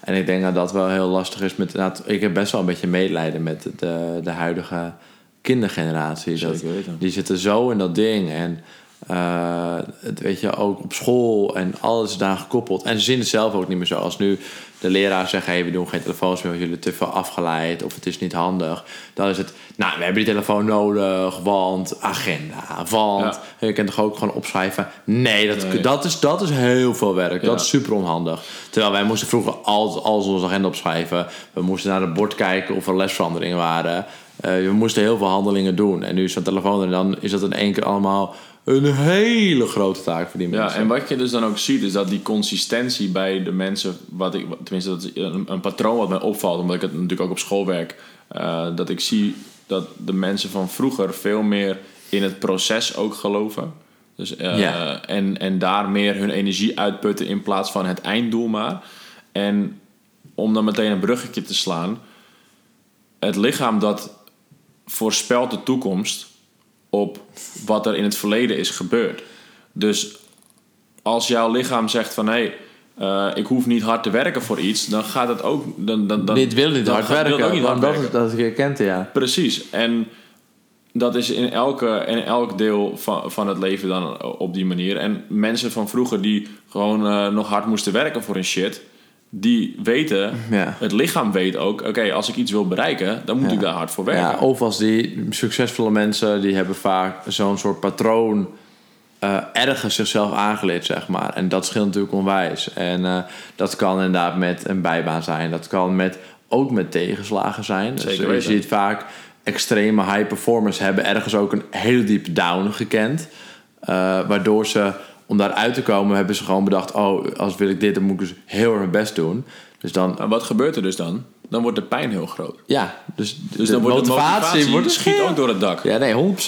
En ik denk dat dat wel heel lastig is. Met, ik heb best wel een beetje medelijden met de, de huidige kindergeneratie. Dat, die zitten zo in dat ding. En eh, het weet je, ook op school en alles daar gekoppeld. En ze zien het zelf ook niet meer zo. Als nu de leraar zegt, hey, we doen geen telefoons meer, want jullie te veel afgeleid of het is niet handig. Dan is het, nou, we hebben die telefoon nodig, want agenda, want... Je kunt toch ook gewoon opschrijven? Nee, dat, Nee. dat, is, dat is heel veel werk. Ja. Dat is super onhandig. Terwijl wij moesten vroeger al, al onze agenda opschrijven. We moesten naar het bord kijken of er lesveranderingen waren. Eh, we moesten heel veel handelingen doen. En nu is zo'n telefoon en dan is dat in één keer allemaal een hele grote taak voor die Ja, mensen. en wat je dus dan ook ziet, is dat die consistentie bij de mensen, wat ik, tenminste, dat is een, een patroon wat mij opvalt, omdat ik het natuurlijk ook op school werk, eh, dat ik zie dat de mensen van vroeger veel meer in het proces ook geloven. Dus, eh, Ja. en, en daar meer hun energie uitputten in plaats van het einddoel maar. En om dan meteen een bruggetje te slaan, het lichaam dat voorspelt de toekomst op wat er in het verleden is gebeurd. Dus als jouw lichaam zegt van hé, hey, eh, ik hoef niet hard te werken voor iets, dan gaat het ook. Dan, dan, dan, Dit wil niet dan hard gaat- werken. ook niet hard want dat, werken. is, dat je kent, ja. Precies. En dat is in, elke, in elk deel van, van het leven dan op die manier. En mensen van vroeger die gewoon eh, nog hard moesten werken voor een shit, die weten, Ja. het lichaam weet ook, oké, als ik iets wil bereiken, dan moet Ja. ik daar hard voor werken. Ja, of als die succesvolle mensen, die hebben vaak zo'n soort patroon eh, ergens zichzelf aangeleerd, zeg maar. En dat scheelt natuurlijk onwijs. En eh, dat kan inderdaad met een bijbaan zijn. Dat kan met, ook met tegenslagen zijn. Dus Zeker je weten. ziet vaak extreme high performers hebben ergens ook een hele diepe down gekend. Eh, waardoor ze, om daaruit te komen, hebben ze gewoon bedacht... oh, als wil ik dit, dan moet ik dus heel erg mijn best doen. Dus dan, En wat gebeurt er dus dan? Dan wordt de pijn heel groot. ja, dus, Dus de dan wordt de motivatie, motivatie wordt schiet ook door het dak. ja, nee, 100%.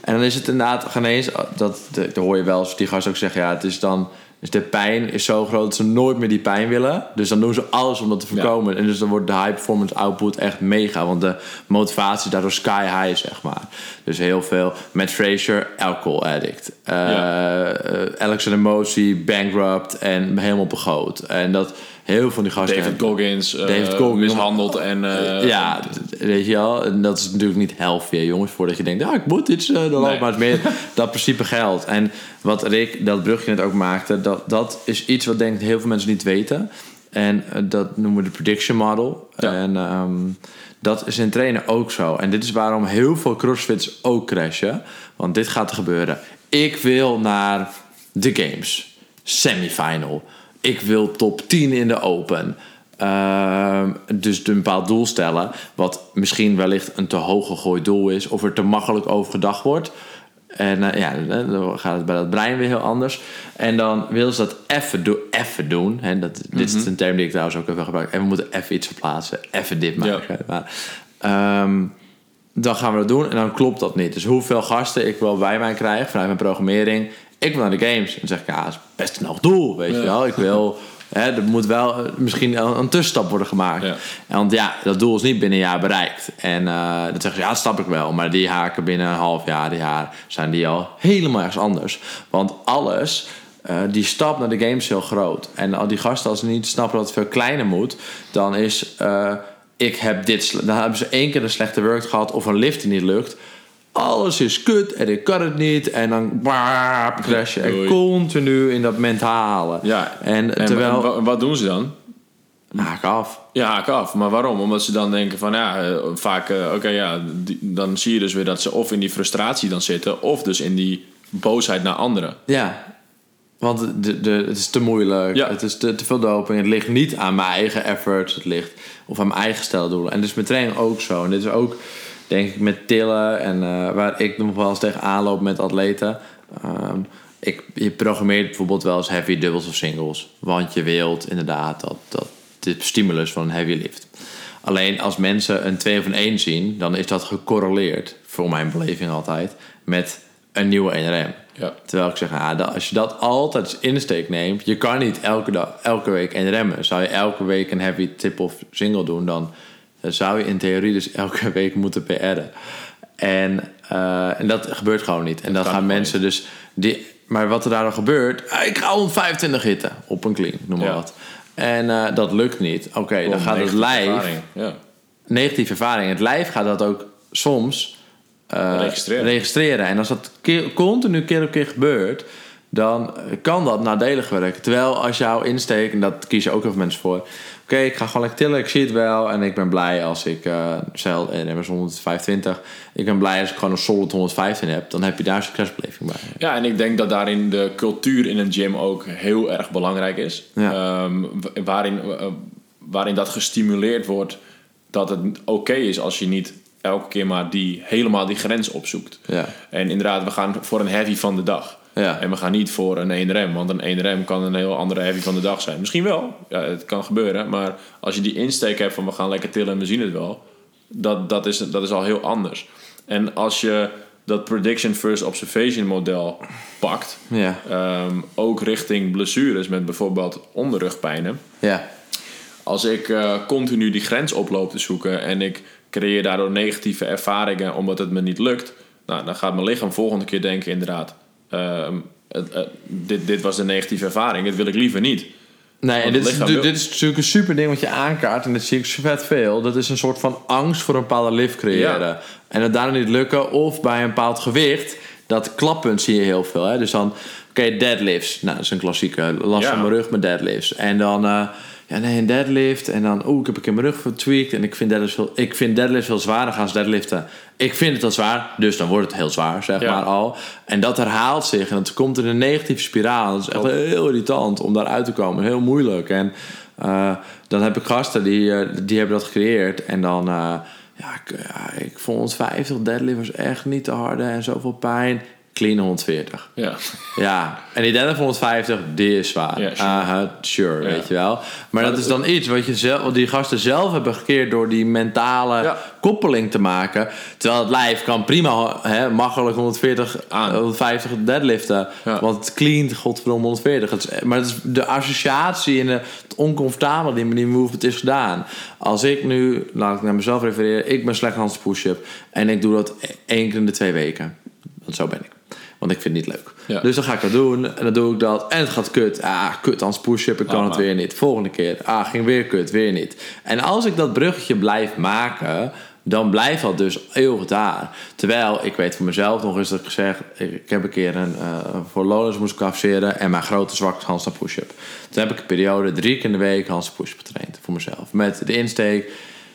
En dan is het inderdaad geen eens, dat, dat, hoor je wel eens die gasten ook zeggen, ja, het is dan, dus de pijn is zo groot dat ze nooit meer die pijn willen. Dus dan doen ze alles om dat te voorkomen. En dus dan wordt de high performance output echt mega, want de motivatie is daardoor sky high, zeg maar. Dus heel veel, met Fraser, alcohol addict. Eh Ja. eh, Alexander Mosley, bankrupt en helemaal begoot. En dat heel veel van die gasten... David Goggins, eh, Goggins. mishandeld en... eh, ja, weet je wel. En dat is natuurlijk niet healthy, jongens. Voordat je denkt, ja, ik moet iets. eh dan Nee. ook. Maar het meer [LAUGHS] dat principe geldt. En wat Rick, dat brugje net ook maakte... Dat, dat is iets wat denk ik heel veel mensen niet weten. En eh, dat noemen we de prediction model. Ja. En ehm, dat is in trainen ook zo. En dit is waarom heel veel crossfits ook crashen. Want dit gaat er gebeuren. Ik wil naar de games. Semifinal. Ik wil top 10 in de open. Ehm, dus een bepaald doel stellen. Wat misschien wellicht een te hoog gegooid doel is. Of er te makkelijk over gedacht wordt. En eh, ja, dan gaat het bij dat brein weer heel anders. En dan willen ze dat even, do even doen. Hè, dat, Dit is een term die ik trouwens ook heb gebruikt. En we moeten even iets verplaatsen. Even dit maken. Maar, ehm, dan gaan we dat doen en dan klopt dat niet. Dus hoeveel gasten ik wel bij mij krijg vanuit mijn programmering. Ik wil naar de games. En dan zeg ik, ja, dat is best een hoog doel, weet Ja. je wel. Ik wil Hè, er moet wel eh, misschien een, een tussenstap worden gemaakt. Ja. Want ja, dat doel is niet binnen een jaar bereikt. En eh dat zeggen ze, ja, dat snap ik wel. Maar die haken binnen een half jaar, een jaar, zijn die al helemaal ergens anders. Want alles, eh, die stap naar de game is heel groot. En al die gasten, als ze niet snappen dat het veel kleiner moet, dan is, ik heb dit, dan hebben ze één keer een slechte work gehad of een lift die niet lukt. Alles is kut en ik kan het niet. En dan baap, crashen. En Doei. continu in dat mentale. Ja. En, En terwijl... wa- wat doen ze dan? haak af. Ja, haak af. Maar waarom? Omdat ze dan denken van ja, eh, vaak, eh, oké, ja, die- dan zie je dus weer dat ze of in die frustratie dan zitten, of dus in die boosheid naar anderen. Ja, want de, de, het is te moeilijk. Ja. Het is te, te veel doping. Het ligt niet aan mijn eigen efforts. Het ligt of aan mijn eigen steldoelen. En dus met training ook zo. En dit is ook, denk ik, met tillen. En eh, waar ik nog wel eens tegen aanloop met atleten. Ehm, ik, je programmeert bijvoorbeeld wel eens heavy dubbels of singles. Want je wilt inderdaad dat, dat de stimulus van een heavy lift. Alleen als mensen een 2 of een 1 zien, dan is dat gecorreleerd, voor mijn beleving altijd, met een nieuwe 1RM. Ja. Terwijl ik zeg, ah, als je dat altijd als insteek neemt, je kan niet elke, dag, elke week 1 remmen. Zou je elke week een heavy tip of single doen, dan zou je in theorie dus elke [LAUGHS] week moeten PR'en. En, eh, en dat gebeurt gewoon niet. En dan gaan mensen dus. Die, maar wat er daar dan gebeurt, ah, ik ga 125 hitten op een clean, noem maar Ja. wat. En eh, dat lukt niet. Oké, dan gaat het lijf ervaring. Ja. negatieve ervaring. Het lijf gaat dat ook soms eh, Registreren. registreren. En als dat keer, continu keer op keer gebeurt, dan kan dat nadelig werken. Terwijl als jouw insteek, en dat kies je ook heel veel mensen voor. Oké, ik ga gewoon lekker tillen, ik zie het wel. En ik ben blij als ik, eh stel, en hebben 125. Ik ben blij als ik gewoon een solid 115 heb. Dan heb je daar succesbeleving bij. Ja, en ik denk dat daarin de cultuur in een gym ook heel erg belangrijk is. Ja. Ehm, wa- waarin, eh, waarin dat gestimuleerd wordt dat het oké is als je niet elke keer maar die, helemaal die grens opzoekt. Ja. En inderdaad, we gaan voor een heavy van de dag. Ja. En we gaan niet voor een 1RM, want een 1RM kan een heel andere heavy van de dag zijn. Misschien wel, ja, het kan gebeuren. Maar als je die insteek hebt van we gaan lekker tillen en we zien het wel, dat, dat, is, dat is al heel anders. En als je dat prediction first observation model pakt, Ja. ehm, ook richting blessures met bijvoorbeeld onderrugpijnen. Ja. Als ik eh, continu die grens oploop te zoeken en ik creëer daardoor negatieve ervaringen omdat het me niet lukt, nou, dan gaat mijn lichaam volgende keer denken inderdaad, ehm, het- het- dit, dit was de negatieve ervaring, dit wil ik liever niet. Nee, en dit is, dit is natuurlijk een super ding wat je aankaart. En dat zie ik zo vet veel. Dat is een soort van angst voor een bepaalde lift creëren. Ja. En het daarna niet lukken. Of bij een bepaald gewicht. Dat klappunt zie je heel veel. Hè? Dus dan, oké, deadlifts. Nou, dat is een klassieke. Last Ja. van mijn rug met deadlifts. En dan, eh, ja, nee, een deadlift. En dan, oeh, ik heb een keer mijn rug vertweakt. En ik vind deadlifts veel, ik vind deadlifts veel zwaarder gaan als deadliften. Ik vind het al zwaar, dus dan wordt het heel zwaar, zeg Ja. maar al. En dat herhaalt zich en het komt in een negatieve spiraal. Dat is echt heel irritant om daaruit te komen. Heel moeilijk. En eh, dan heb ik gasten die, eh, die hebben dat gecreëerd. En dan, eh, ja, ik, ja, ik vond 150 deadlift was echt niet te harde en zoveel pijn. Clean 140. Ja, Ja, en die deadlift 150, die is zwaar. Ja, sure. Aha, sure, Ja. weet je wel. Maar dat is dan iets wat, je zelf, wat die gasten zelf hebben gekeerd door die mentale Ja. koppeling te maken. Terwijl het lijf kan prima hè, makkelijk 140, Aan. 150 deadliften. Want het cleant, godverdomme 140. Het is, maar het is de associatie en de, het oncomfortabele die met die movement is gedaan. Als ik nu, laat ik naar mezelf refereren, ik ben slecht Hans push-up. En ik doe dat één keer in de twee weken. Want zo ben ik. Want ik vind het niet leuk. Ja. Dus dan ga ik dat doen. En dan doe ik dat. En het gaat kut. Ah, kut als push-up. Ik kan Ah, het weer niet. Volgende keer. Ah, ging weer kut. Weer niet. En als ik dat bruggetje blijf maken... Dan blijft dat dus heel goed daar. Terwijl, ik weet voor mezelf nog eens dat ik gezegd... Ik, ik heb een keer een... eh, voor Lowlands moest ik afzeren. En mijn grote zwak is handstand push-up. Toen heb ik een periode drie keer in de week handstand push-up getraind. Voor mezelf. Met de insteek...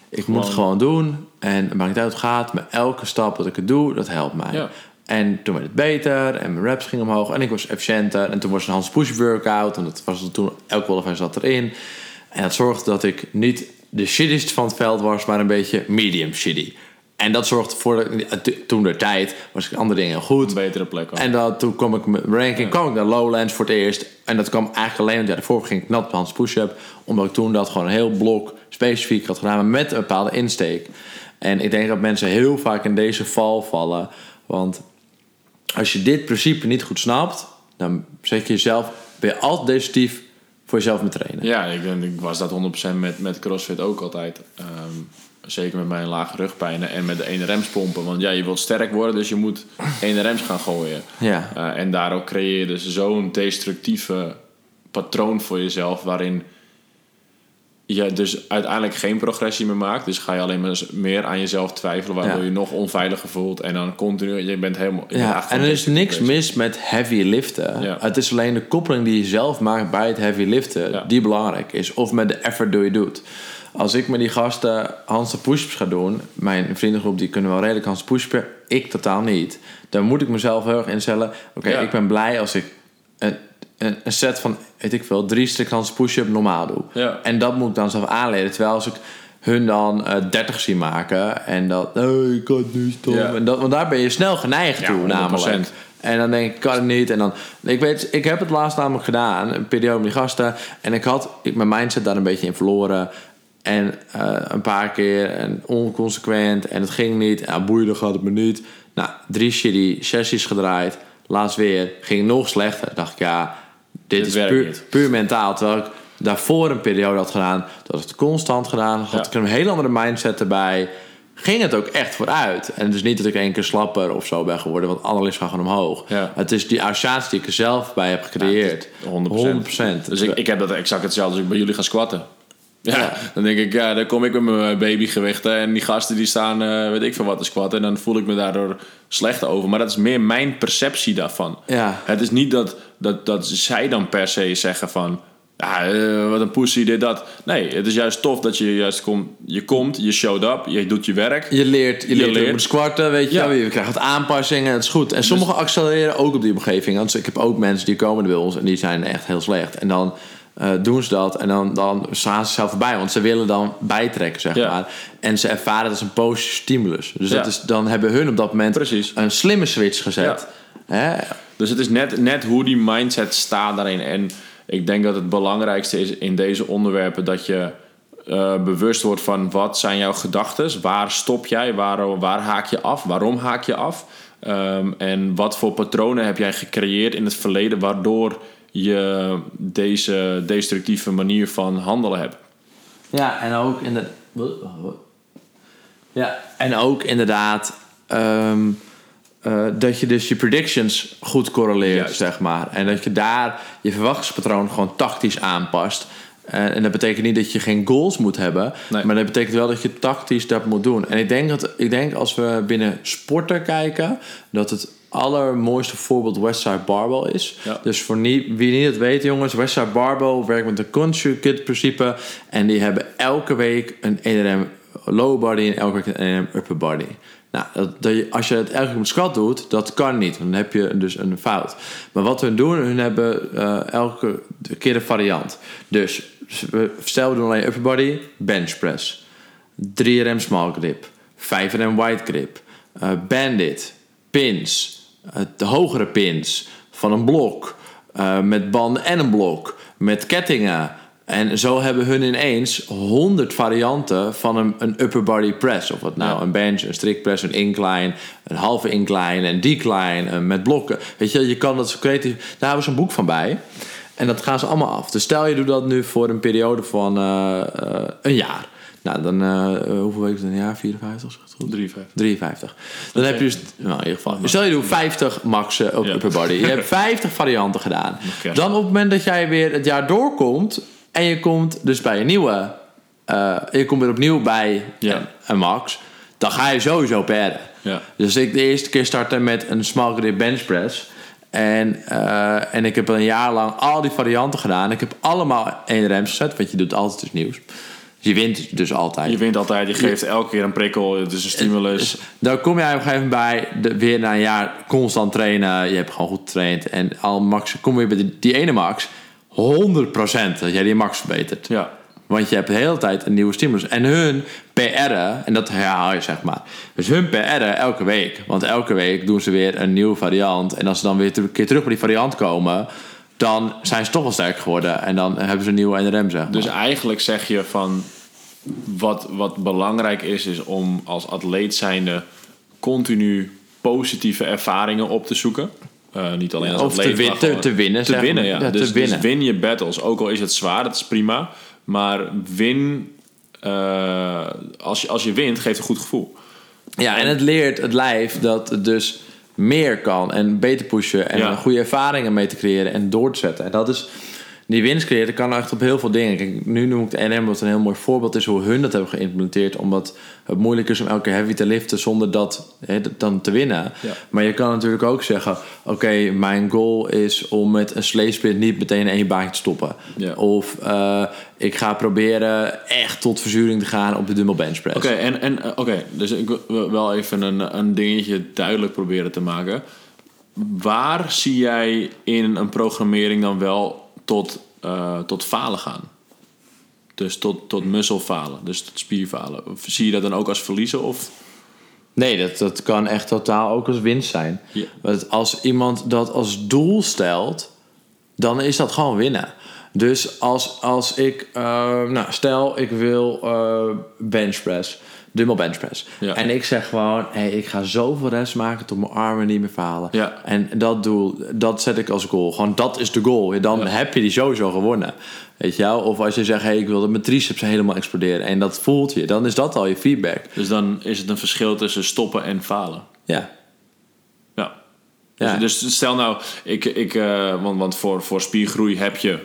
Ik moet het gewoon doen. En het maakt niet uit hoe het gaat. Maar elke stap dat ik het doe, dat helpt mij. Ja. En toen werd het beter en mijn reps gingen omhoog en ik was efficiënter. En toen was een Hans Push workout en dat was toen elke qualifier zat erin. En dat zorgde dat ik niet de shittiest van het veld was, maar een beetje medium shitty. En dat zorgde voor dat ik- toen de tijd was ik andere dingen goed. een betere plek. ook. En dat, toen kwam ik met mijn ranking kwam ik naar Lowlands voor het eerst. En dat kwam eigenlijk alleen want ja, daarvoor ging ik nat op Hans push-up. Omdat ik toen dat gewoon een heel blok specifiek had gedaan. Maar met een bepaalde insteek. En ik denk dat mensen heel vaak in deze val vallen. Want als je dit principe niet goed snapt. Dan zet je jezelf, ben je altijd destructief voor jezelf met trainen. Ja, ik, ik was dat 100% met, met CrossFit ook altijd. Ehm, zeker met mijn lage rugpijnen en met de 1 rems pompen. Want ja, je wilt sterk worden, dus je moet 1 rems gaan gooien. Ja. Eh, en daardoor creëer je dus zo'n destructieve patroon voor jezelf... waarin je dus uiteindelijk geen progressie meer maakt. Dus ga je alleen maar meer aan jezelf twijfelen... waardoor Ja. je nog onveiliger voelt. En dan continu, je bent helemaal... je bent Ja, eigenlijk en er is niks bezig. mis met heavy liften. Ja. Het is alleen de koppeling die je zelf maakt bij het heavy liften Ja. die belangrijk is. Of met de effort die je doet. Als ik met die gasten handstand push-ups ga doen, mijn vriendengroep die kunnen wel redelijk handstand push-ups, ik totaal niet. Dan moet ik mezelf heel erg instellen. Oké, ik ben blij als ik een, een, een set van, weet ik veel, drie strikt handstand push-up normaal doe. Ja. En dat moet ik dan zelf aanleren. Terwijl als ik hun dan eh 30 zie maken en dat, nee, ik kan het niet stom. Ja. En dat, want daar ben je snel geneigd Ja, toe, 100%. namelijk. En dan denk ik, kan het niet. En dan, ik weet, ik heb het laatst namelijk gedaan, een periode met die gasten. En ik had ik, mijn mindset daar een beetje in verloren. En eh, een paar keer en onconsequent en het ging niet. Ja, boeien, gaat het me niet. Nou, drie shitty sessies gedraaid. Laatst weer, ging nog slechter. Dacht ik, ja, dit, Dit is puur, mentaal. Terwijl ik daarvoor een periode had gedaan, dat had ik het constant gedaan. Had Ja. ik een hele andere mindset erbij. Ging het ook echt vooruit. En het is niet dat ik één keer slapper of zo ben geworden, want alles gaat gewoon omhoog. Ja. Het is die associatie die ik er zelf bij heb gecreëerd. 100%. Dus ik, ik heb dat exact hetzelfde als ik bij jullie ga squatten. Ja, Ja. dan denk ik, ja, dan kom ik met mijn babygewichten en die gasten die staan, eh, weet ik veel wat, te squatten. En dan voel ik me daardoor slecht over. Maar dat is meer mijn perceptie daarvan. Ja. Het is niet dat, dat, dat zij dan per se zeggen van, ja, eh, wat een pussy, dit, dat. Nee, het is juist tof dat je juist komt, je komt, je showed up, je doet je werk. Je leert, je Je leert, leert. je moet squatten, weet je Ja. Je krijgt wat aanpassingen, het is goed. En sommigen accelereren ook op die omgeving. Want ik heb ook mensen die komen bij ons en die zijn echt heel slecht. En dan eh, doen ze dat en dan, dan staan ze zelf voorbij. Want ze willen dan bijtrekken, zeg Ja. maar. En ze ervaren het als een positieve stimulus. Dus dat is, dan hebben hun op dat moment Precies. een slimme switch gezet. Hè? Dus het is net, net hoe die mindset staat daarin. En ik denk dat het belangrijkste is in deze onderwerpen dat je eh, bewust wordt van wat zijn jouw gedachten, waar stop jij, waar, waar haak je af, waarom haak je af Ehm, en wat voor patronen heb jij gecreëerd in het verleden waardoor je deze destructieve manier van handelen hebt. Ja, en ook in de. Ja, en ook inderdaad ehm, eh, dat je dus je predictions goed correleert, Juist. zeg maar. En dat je daar je verwachtingspatroon gewoon tactisch aanpast. En, en dat betekent niet dat je geen goals moet hebben, Nee. maar dat betekent wel dat je tactisch dat moet doen. En ik denk dat ik denk als we binnen sporten kijken, dat het allermooiste voorbeeld Westside Barbell is. Ja. Dus voor nie- wie niet het weet, jongens, Westside Barbell werkt met een construct principe. En die hebben elke week een 1RM low body en elke week een 1RM upper body. Nou, als je het keer met squat doet, dat kan niet. Dan heb je dus een fout. Maar wat hun doen, hun hebben eh, elke keer een variant. Dus we- stel we doen alleen upper body, bench press. 3RM small grip, 5RM wide grip, eh, bandit, pins, eh, de hogere pins van een blok, met banden en een blok, met kettingen. En zo hebben hun ineens 100 varianten van een, een upper body press. Of wat nou, Ja. een bench, een strict press, een incline, een halve incline, een decline, eh, met blokken. Weet je, je kan dat zo creatief. Daar hebben we zo'n boek van bij. En dat gaan ze allemaal af. Dus stel je doet dat nu voor een periode van eh, eh, een jaar. Nou, dan, hoeveel weken is het een jaar? 54, is het goed? 53. 53. Dan heb je dus, nou in ieder geval, stel je doet 50 max eh, op Ja. upper body. Je hebt 50 varianten gedaan. [LAUGHS] Dan op het moment dat jij weer het jaar doorkomt en je komt dus bij een nieuwe, eh, je komt weer opnieuw bij Ja. een, een max, dan ga je sowieso perden. Ja. Dus ik de eerste keer startte met een small grip bench press. En, eh, en ik heb een jaar lang al die varianten gedaan. Ik heb allemaal één rems gezet, want je doet altijd iets nieuws. Dus je wint dus altijd. Je wint altijd, je geeft elke keer een prikkel, het is een stimulus. Dus dan kom jij op een gegeven moment bij, de, weer na een jaar constant trainen. Je hebt gewoon goed getraind. En al max, kom je bij die, die ene max, 100% dat jij die max verbetert. Ja. Want je hebt de hele tijd een nieuwe stimulus. En hun PR'en, en dat herhaal je zeg maar. Dus hun PR'en elke week. Want elke week doen ze weer een nieuwe variant. En als ze dan weer een keer terug bij die variant komen... dan zijn ze toch wel sterk geworden. En dan hebben ze een nieuwe NRM zeg maar. Dus eigenlijk zeg je van wat, wat belangrijk is, is om als atleet zijnde continu positieve ervaringen op te zoeken. Eh, niet alleen als Of te, atleet, win- te, winnen. te winnen, ja. te dus, winnen. dus win je battles. Ook al is het zwaar, dat is prima. Maar win... eh, als, je, als je wint, geeft een goed gevoel. Ja, en het leert het lijf dat het dus meer kan en beter pushen en Ja. goede ervaringen mee te creëren en door te zetten. En dat is, die winst creëren kan echt op heel veel dingen. Kijk, nu noem ik de NM wat een heel mooi voorbeeld is hoe hun dat hebben geïmplementeerd. Omdat het moeilijk is om elke keer heavy te liften zonder dat dan te winnen. Ja. Maar je kan natuurlijk ook zeggen, oké, mijn goal is om met een sleesprint niet meteen één baantje te stoppen. Ja. Of eh, ik ga proberen echt tot verzuring te gaan op de dumbbell bench press. Oké, en, en eh, oké, dus ik wil wel even een, een dingetje duidelijk proberen te maken. Waar zie jij in een programmering dan wel tot, eh, tot falen gaan? Dus tot, tot muskelfalen, dus tot spierfalen. Zie je dat dan ook als verliezen? Of? Nee, dat, dat kan echt totaal ook als winst zijn. Ja. Want als iemand dat als doel stelt, dan is dat gewoon winnen. Dus als, als ik, eh, nou stel ik wil eh bench press, dumbbell bench press. Ja. En ik zeg gewoon, hey, ik ga zoveel reps maken tot mijn armen niet meer falen. Ja. En dat doel, dat zet ik als goal. Gewoon dat is de goal. Dan Ja. heb je die sowieso gewonnen. Weet je wel? Of als je zegt, hey, ik wil dat mijn triceps helemaal exploderen. En dat voelt je. Dan is dat al je feedback. Dus dan is het een verschil tussen stoppen en falen. Ja. Ja. Ja. Dus, dus stel nou, ik, ik, eh, want, want voor, voor spiergroei heb je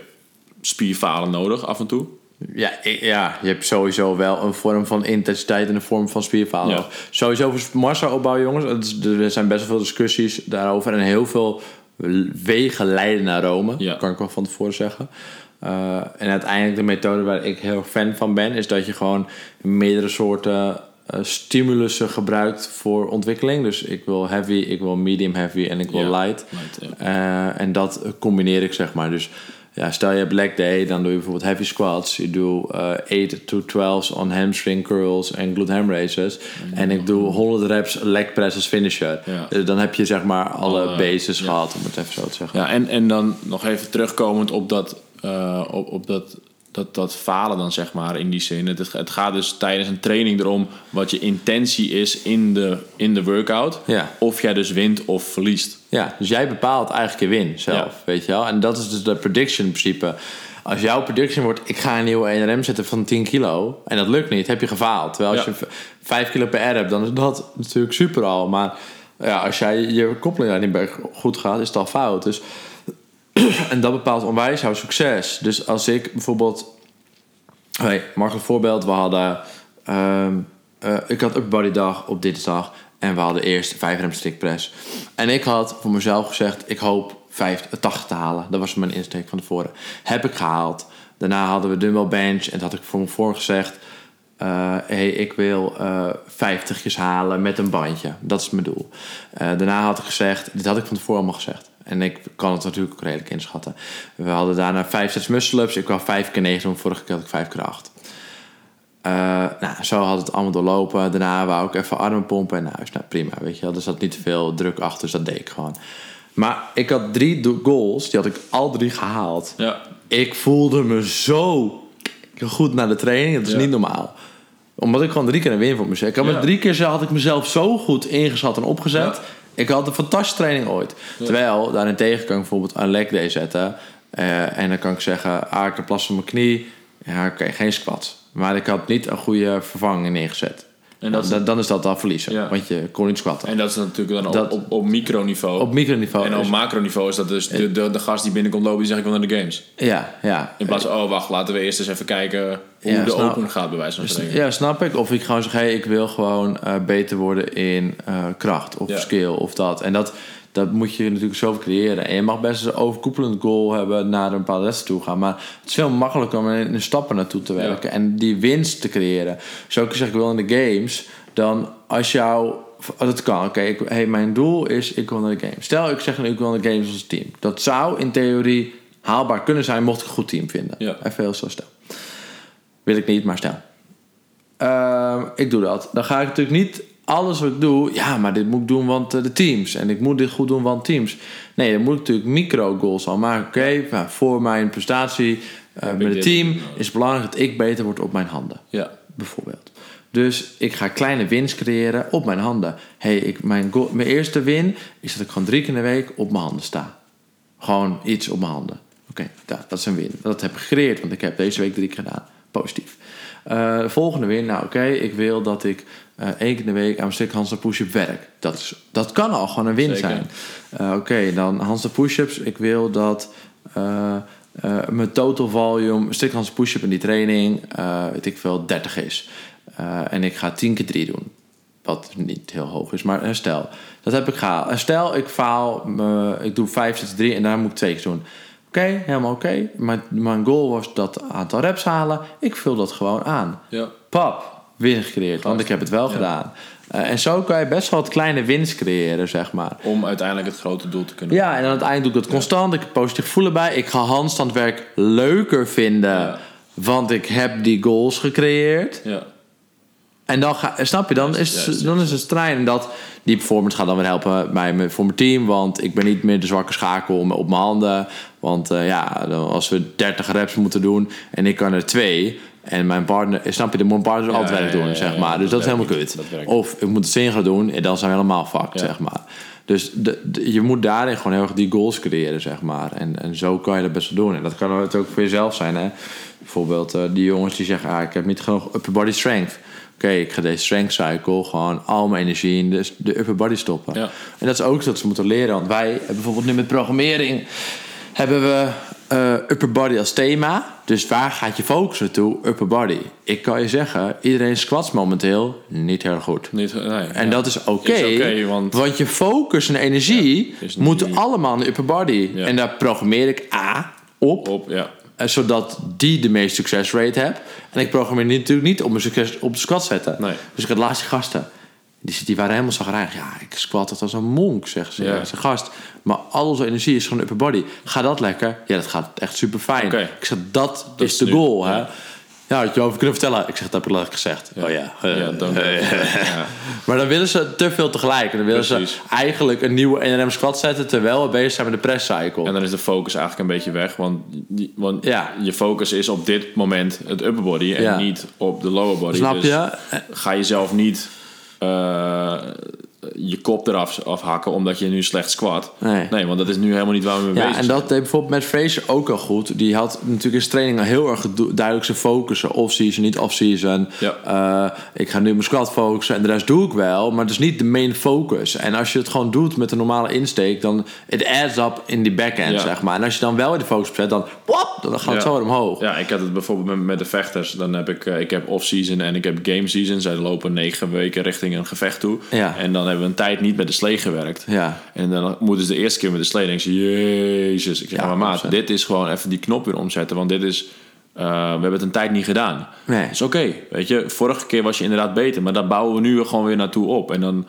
spierfalen nodig af en toe. Ja, ja, je hebt sowieso wel een vorm van intensiteit en een vorm van spierfalen. Ja. Sowieso voor massa opbouwen, jongens. Er zijn best wel veel discussies daarover. En heel veel wegen leiden naar Rome. Ja. Kan ik wel van tevoren zeggen. Eh, en uiteindelijk de methode waar ik heel fan van ben... is dat je gewoon meerdere soorten eh, stimulussen gebruikt voor ontwikkeling. Dus ik wil heavy, ik wil medium heavy en ik wil Ja, light. Eh, en dat combineer ik, zeg maar. Dus ja, stel je hebt leg day, dan doe je bijvoorbeeld heavy squats. Je doet eh 8 to 12's on hamstring curls en glute ham raises. En ik doe 100 reps leg press als finisher. Ja. Eh, dan heb je zeg maar alle bases ja. gehad, om het even zo te zeggen. Ja, en, en dan nog even terugkomend op dat, eh, op, op dat, dat, dat falen dan zeg maar in die zin. Het, het gaat dus tijdens een training erom wat je intentie is in de, in de workout. Ja. Of jij dus wint of verliest. Ja, dus jij bepaalt eigenlijk je win zelf, Ja. weet je wel. En dat is dus de prediction principe. Als jouw prediction wordt, ik ga een nieuwe 1RM zetten van 10 kilo... en dat lukt niet, heb je gefaald. Terwijl als Ja. je v- 5 kilo per R hebt, dan is dat natuurlijk super al. Maar ja, als jij je koppeling daar niet goed gaat, is het al fout. Dus, [CLEARS THROAT] en dat bepaalt onwijs jouw succes. Dus als ik bijvoorbeeld... Hey, makkelijk voorbeeld. We hadden... ehm, eh, ik had upper body dag op dinsdag. En we hadden eerst 5 rem stickpress. En ik had voor mezelf gezegd... Ik hoop 5, 80 te halen. Dat was mijn insteek van tevoren. Heb ik gehaald. Daarna hadden we dumbbell bench. En dat had ik voor me voor gezegd... eh, hey, ik wil eh 50 halen met een bandje. Dat is mijn doel. Eh, daarna had ik gezegd... Dit had ik van tevoren allemaal gezegd. En ik kan het natuurlijk ook redelijk inschatten. We hadden daarna 5 sets muscle-ups. Ik wou 5 keer 9 doen. Vorige keer had ik 5 keer 8. Eh, nou, zo had het allemaal doorlopen. Daarna wou ik even armen pompen en naar huis. Nou, prima, weet je wel. Er zat niet te veel druk achter, dus dat deed ik gewoon. Maar ik had drie goals, die had ik al drie gehaald. Ja. Ik voelde me zo goed na de training. Dat is Ja. niet normaal. Omdat ik gewoon drie keer een win voor mezelf. Ik had Ja. met drie keer had ik mezelf zo goed ingeschat en opgezet. Ja. Ik had een fantastische training ooit. Terwijl, daarentegen kan ik bijvoorbeeld een leg day zetten. eh, en dan kan ik zeggen, ah, ik heb last van mijn knie. Ja, oké, geen squat. Maar ik had niet een goede vervanging neergezet. En dat is- dan, dan is dat al verliezen. Ja. Want je kon niet squatten. En dat is natuurlijk dan Dat- op, op, op microniveau. Op microniveau. en op is- macroniveau is dat dus de, de, de gast die binnenkomt lopen die zegt ik wil naar de games. ja, ja. In plaats van, oh wacht, laten we eerst eens even kijken hoe Ja, de snap- open gaat bij wijze van spreken. Ja, snap ik. Of ik gewoon zeg, hey, ik wil gewoon eh, beter worden in eh, kracht of Ja. skill of dat. En dat, dat moet je natuurlijk zelf creëren. En je mag best een overkoepelend goal hebben naar een bepaalde wedstrijd toe gaan. Maar het is veel makkelijker om in, stappen naartoe te werken. En die winst te creëren. Zo ik zeg, ik wil in de games. Dan als jou... oh, Dat kan, oké. hey, mijn doel is, ik wil naar de games. Stel, ik zeg nu, ik wil naar de games als team. Dat zou in theorie haalbaar kunnen zijn, mocht ik een goed team vinden. Ja. Even heel zo stel. Wil ik niet, maar stel. Ehm, ik doe dat. Dan ga ik natuurlijk niet alles wat ik doe. Ja, maar dit moet ik doen, want eh, de teams. En ik moet dit goed doen, want teams. Nee, dan moet ik natuurlijk micro-goals al maken. Oké, nou, voor mijn prestatie eh, met het team is het belangrijk dat ik beter word op mijn handen. Ja. Bijvoorbeeld. Dus ik ga kleine wins creëren op mijn handen. Hey, ik, mijn, goal- mijn eerste win is dat ik gewoon drie keer in de week op mijn handen sta. Gewoon iets op mijn handen. Oké, ja, dat is een win. Dat heb ik gecreëerd, want ik heb deze week drie keer gedaan. Positief. De volgende win, nou oké, ik wil dat ik eh één keer in de week aan een stuk push-up werk. Dat, is, dat kan al gewoon een win Zeker. zijn. Eh, oké, dan handstand push-ups. Ik wil dat eh, mijn total volume, een stuk handstand push-up in die training, weet ik veel, 30 is. En ik ga 10 keer 3 doen. Wat niet heel hoog is, maar herstel. Dat heb ik gehaald. Herstel, ik faal, ik doe 5, 6, 3 en daar moet ik twee keer doen. Oké, helemaal oké. Mijn, mijn goal was dat aantal reps halen. Ik vul dat gewoon aan. Ja. Pap, win gecreëerd, want ik heb het wel Ja. gedaan. Eh, en zo kan je best wel wat kleine wins creëren, zeg maar. Om uiteindelijk het grote doel te kunnen Ja, en aan het eind doe ik dat constant. Ik heb positief voelen bij. Ik ga handstandwerk leuker vinden, Ja. want ik heb die goals gecreëerd. Ja. En dan ga, snap je, dan is, juist, dan is het strijd. En dat, die performance gaat dan weer helpen bij voor mijn team. Want ik ben niet meer de zwakke schakel op mijn handen. Want eh, ja, als we 30 reps moeten doen en ik kan er twee. En mijn partner, snap je, de moet mijn partner Ja, al het werk doen, zeg maar. Dus dat is helemaal kut. Of ik moet het zin gaan doen en dan zijn we helemaal fucked, zeg maar. Dus de, de- je moet daarin gewoon heel erg die goals creëren, zeg maar. En, en zo kan je dat best wel doen. En dat kan het ook voor jezelf zijn, hè. Bijvoorbeeld eh, die jongens die zeggen... Ah, ik heb niet genoeg upper body strength. Oké, ik ga deze strength cycle gewoon al mijn energie in de, de upper body stoppen. Ja. En dat is ook dat ze moeten leren. Want wij hebben bijvoorbeeld nu met programmering... hebben we eh, upper body als thema. Dus waar gaat je focus naartoe? Upper body. Ik kan je zeggen, iedereen squats momenteel niet heel goed. Niet, nee, En ja. dat is oké, want- want je focus en energie Ja, is niet- moeten allemaal in de upper body. Ja. En daar programmeer ik A op, Op, ja. eh, zodat die de meeste succesrate hebt. En ik programmeer niet- natuurlijk niet op mijn succes op de squat zetten. Nee. Dus ik had laatst die gasten. Die, die waren helemaal zagrijnig. Ja, ik squat het als een monk, zeggen ze. Ja. Ja. Ze gast, maar al onze energie is gewoon upper body. Gaat dat lekker? Ja, dat gaat echt super fijn. Ik zeg, dat, Dat is de nu- goal, hè? ja. Ja, had je over kunnen vertellen. Ik zeg, dat heb ik gezegd. Oh ja. Ja, don't ja. Maar dan willen ze te veel tegelijk. En dan willen Precies. ze eigenlijk een nieuwe NRM squat zetten... terwijl we bezig zijn met de press cycle. En dan is de focus eigenlijk een beetje weg. Want, want Ja. je focus is op dit moment het upper body en niet op de lower body. Snap Dus je? Ga jezelf niet Uh, je kop eraf afhakken omdat je nu slecht squat. Nee. want dat is nu helemaal niet waar we mee Ja, bezig en zijn. dat deed bijvoorbeeld met Fraser ook al goed. Die had natuurlijk in zijn training heel erg duidelijk zijn focussen. Off-season, niet off-season. Ja. Eh, ik ga nu op mijn squat focussen en de rest doe ik wel. Maar het is niet de main focus. En als je het gewoon doet met een normale insteek... dan it adds up in die backend, Ja. zeg maar. En als je dan wel in de focus zet, dan, wop, dan gaat het zo omhoog. Ja, ik had het bijvoorbeeld met, met de vechters. Dan heb ik, eh, ik heb off-season en ik heb game-season. Zij lopen negen weken richting een gevecht toe. Ja. En dan hebben we een tijd niet met de slee gewerkt. Ja. En dan moeten ze de eerste keer met de slee denken ze... Jezus. Ik zeg, Ja, maar maat, 100%. dit is gewoon even die knop weer omzetten. Want dit is... eh, we hebben het een tijd niet gedaan. Nee. Dat is oké. weet je, vorige keer was je inderdaad beter. Maar daar bouwen we nu gewoon weer naartoe op. En dan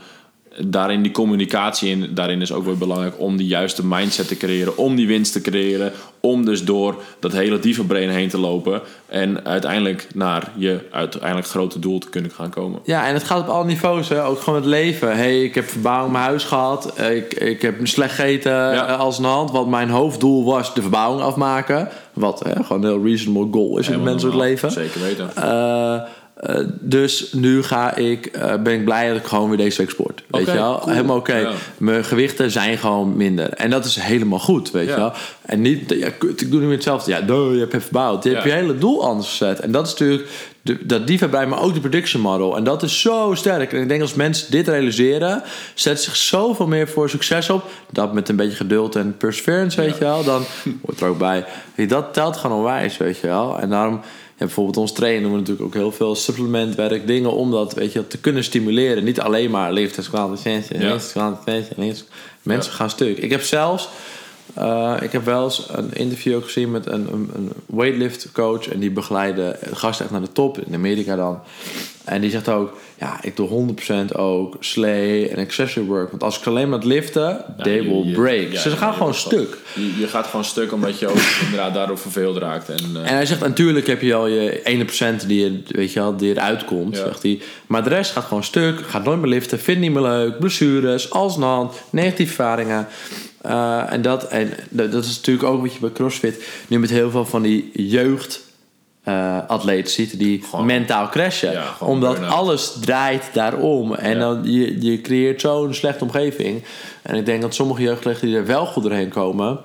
daarin die communicatie... En daarin is ook weer belangrijk om die juiste mindset te creëren. Om die winst te creëren. Om dus door dat hele dievenbrain heen te lopen. En uiteindelijk naar je uiteindelijk grote doel te kunnen gaan komen. Ja, en het gaat op alle niveaus, hè. ook gewoon het leven. hey, ik heb verbouwing in mijn huis gehad. Eh, Ik, ik heb slecht gegeten eh, als een hand. Want mijn hoofddoel was de verbouwing afmaken. Wat hè, gewoon een heel reasonable goal is in het menselijk leven. Zeker weten. Eh, eh, dus nu ga ik, eh, ben ik blij dat ik gewoon weer deze week sport. Weet je wel? cool. Helemaal oké. Ja. Mijn gewichten zijn gewoon minder. En dat is helemaal goed, weet Ja. je wel? En niet, ja, kut, ik doe nu weer hetzelfde. Ja, duh, je hebt het verbouwd. Je hebt je hele doel anders gezet. En dat is natuurlijk, de, dat die bij maar ook de prediction model. En dat is zo sterk. En ik denk als mensen dit realiseren, zetten zich zoveel meer voor succes op. Dat met een beetje geduld en perseverance, weet je wel. Dan hoort er ook bij. Dat telt gewoon onwijs, weet je wel. En daarom... Ja, bijvoorbeeld ons trainen doen we natuurlijk ook heel veel supplementwerk, dingen om dat weet je, te kunnen stimuleren. Niet alleen maar leeftijdskwalificatie, Ja. leeftijdskwalificatie. Mensen gaan stuk. Ik heb zelfs, eh, ik heb wel eens een interview ook gezien met een, een, een weightlift coach en die begeleide gasten echt naar de top in Amerika dan. En die zegt ook, ja, ik doe 100% ook slay en accessory work. Want als ik alleen maar het liften, they will je- break. ja, Ze ja, gaan gewoon stuk. Je, je gaat gewoon stuk omdat je ook [LAUGHS] inderdaad daardoor verveeld raakt. En, eh, En hij zegt, natuurlijk heb je al je 1% die, je, weet je wel, die eruit komt. Zegt hij. Maar de rest gaat gewoon stuk, gaat nooit meer liften, vindt niet meer leuk, blessures, alsnog, negatieve ervaringen. Eh, en, dat, en dat dat is natuurlijk ook wat je bij CrossFit nu met heel veel van die jeugd eh, atleten ziet die Gewoon- mentaal crashen. Ja, Omdat alles draait daarom. En Ja. dan je, je creëert zo'n slechte omgeving. En ik denk dat sommige jeugdlechten die er wel goed doorheen komen.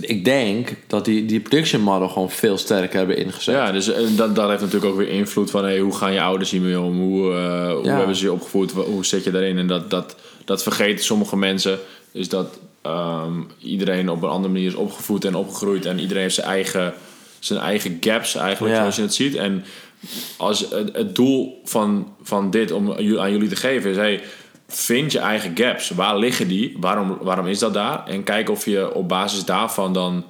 Ik denk dat die, die production model gewoon veel sterker hebben ingezet. Ja, dus eh, dat, dat heeft natuurlijk ook weer invloed van hey, hoe gaan je ouders hiermee om? Hoe, eh, hoe Ja. hebben ze je opgevoed? Hoe zit je daarin? En dat, dat, dat vergeten sommige mensen. Is dat ehm, iedereen op een andere manier is opgevoed en opgegroeid. En iedereen heeft zijn eigen, zijn eigen gaps eigenlijk, Ja. zoals je het ziet. En als het, het doel van, van dit om aan jullie te geven is... Hey, vind je eigen gaps. Waar liggen die? Waarom, waarom is dat daar? En kijk of je op basis daarvan dan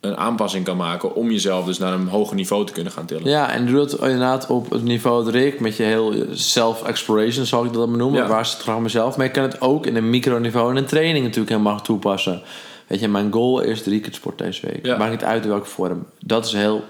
een aanpassing kan maken... om jezelf dus naar een hoger niveau te kunnen gaan tillen. Ja, en doe dat inderdaad op het niveau dat Rick met je heel self-exploration, zal ik dat maar noemen. Ja. Waar zit het graag mezelf. Maar je kan het ook in een microniveau en een training natuurlijk helemaal toepassen. Weet je, mijn goal is de sport deze week. Ja. Maakt niet uit in welke vorm. Dat is heel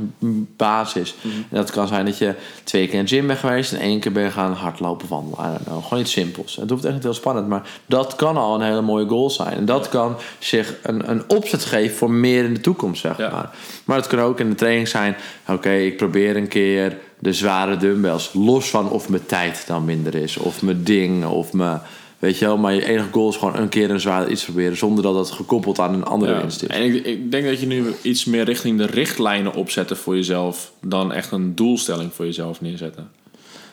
basis. Mhm. En dat kan zijn dat je twee keer in de gym bent geweest en één keer ben gaan hardlopen, wandelen. I don't know. Gewoon iets simpels. Het hoeft echt niet heel spannend, maar dat kan al een hele mooie goal zijn. En dat kan zich een, een opzet geven voor meer in de toekomst, zeg Ja. maar. Maar het kan ook in de training zijn: oké, ik probeer een keer de zware dumbbells. Los van of mijn tijd dan minder is, of mijn ding, of mijn. Weet je wel, maar je enige goal is gewoon een keer een zwaar iets proberen. Zonder dat dat gekoppeld aan een andere Ja. winst is. En ik, ik denk dat je nu iets meer richting de richtlijnen opzetten voor jezelf... dan echt een doelstelling voor jezelf neerzetten.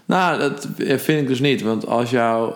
Nou, dat vind ik dus niet. Want als jou.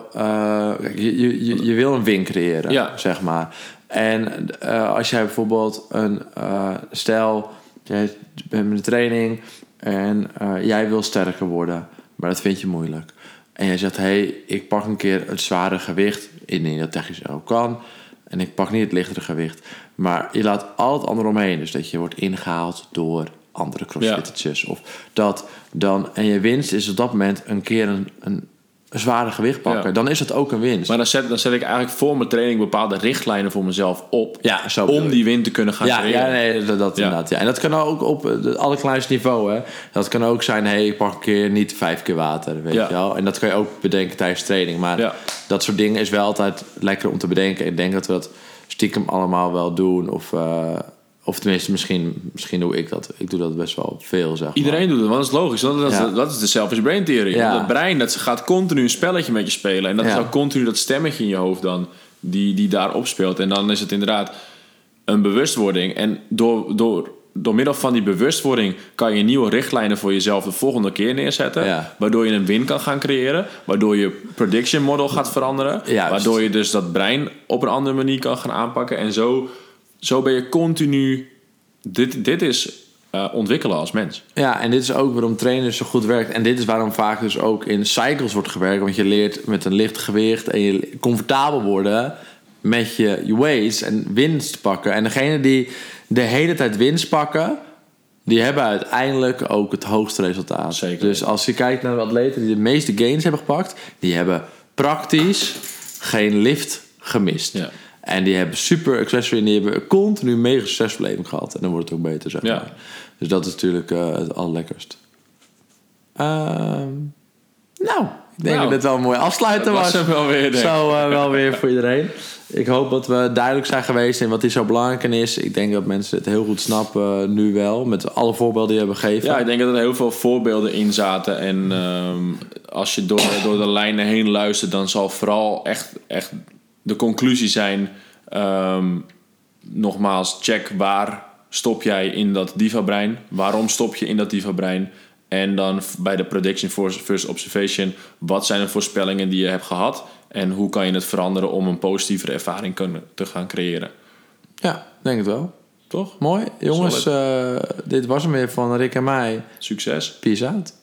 kijk, je, je, je, je wil een win creëren, Ja. zeg maar. En eh, als jij bijvoorbeeld een. eh stel, jij bent met de training en jij wil sterker worden, maar dat vind je moeilijk. En jij zegt: hé, hey, ik pak een keer het zware gewicht. Ik denk dat technisch ook kan. En ik pak niet het lichtere gewicht. Maar je laat al het andere omheen. Dus dat je wordt ingehaald door andere crossfittertjes. Of dat dan. En je winst is op dat moment een keer een, een zware gewicht pakken. Ja. Dan is dat ook een winst. Maar dan zet, dan zet ik eigenlijk voor mijn training bepaalde richtlijnen voor mezelf op... ja, zo om die win te kunnen gaan ja, creëren. ja, nee, dat, dat inderdaad. Ja. En dat kan ook op het allerkleinste niveau. Hè. Dat kan ook zijn, hey, ik pak een keer niet vijf keer water. Weet je wel? En dat kan je ook bedenken tijdens training. Maar dat soort dingen is wel altijd lekker om te bedenken. Ik denk dat we dat stiekem allemaal wel doen. Of, eh, of tenminste, misschien, misschien doe ik dat. Ik doe dat best wel veel, zeg maar. Iedereen doet het, want dat is logisch. Dat, Ja. dat is de selfish brain theory. Ja. Dat brein dat gaat continu een spelletje met je spelen. En dat Ja. is ook continu dat stemmetje in je hoofd dan... die, die daar opspeelt. En dan is het inderdaad een bewustwording. En door, door, door middel van die bewustwording... kan je nieuwe richtlijnen voor jezelf de volgende keer neerzetten. Ja. Waardoor je een win kan gaan creëren. Waardoor je prediction model gaat veranderen. Juist. Waardoor je dus dat brein op een andere manier kan gaan aanpakken. En zo, zo ben je continu... Dit, dit is eh, ontwikkelen als mens. Ja, en dit is ook waarom trainen zo goed werkt. En dit is waarom vaak dus ook in cycles wordt gewerkt. Want je leert met een licht gewicht en je comfortabel worden met je, je weights en winst pakken. En degene die de hele tijd winst pakken, die hebben uiteindelijk ook het hoogste resultaat. Zeker. Dus als je kijkt naar de atleten die de meeste gains hebben gepakt, die hebben praktisch geen lift gemist. Ja. En die hebben super accessory en die hebben continu een mega succesbeleving gehad. En dan wordt het ook beter, zeg Ja. maar. Dus dat is natuurlijk eh, het allerlekkerst. Ehm, nou, ik denk Nou, dat dit wel een mooie afsluiter Dat was. was wel weer. Zo eh, wel weer voor iedereen. Ik hoop dat we duidelijk zijn geweest in wat hier zo belangrijk in is. Ik denk dat mensen het heel goed snappen eh, nu wel. Met alle voorbeelden die we hebben gegeven. Ja, ik denk dat er heel veel voorbeelden in zaten. En ehm, als je door, door de lijnen heen luistert, dan zal vooral echt, echt de conclusie zijn: ehm, nogmaals, check waar stop jij in dat diva-brein? Waarom stop je in dat diva-brein? En dan bij de prediction versus versus observation, wat zijn de voorspellingen die je hebt gehad? En hoe kan je het veranderen om een positievere ervaring kunnen, te gaan creëren? Ja, denk het wel. Toch? Mooi. Jongens, eh, dit was hem weer van Rick en mij. Succes! Peace out.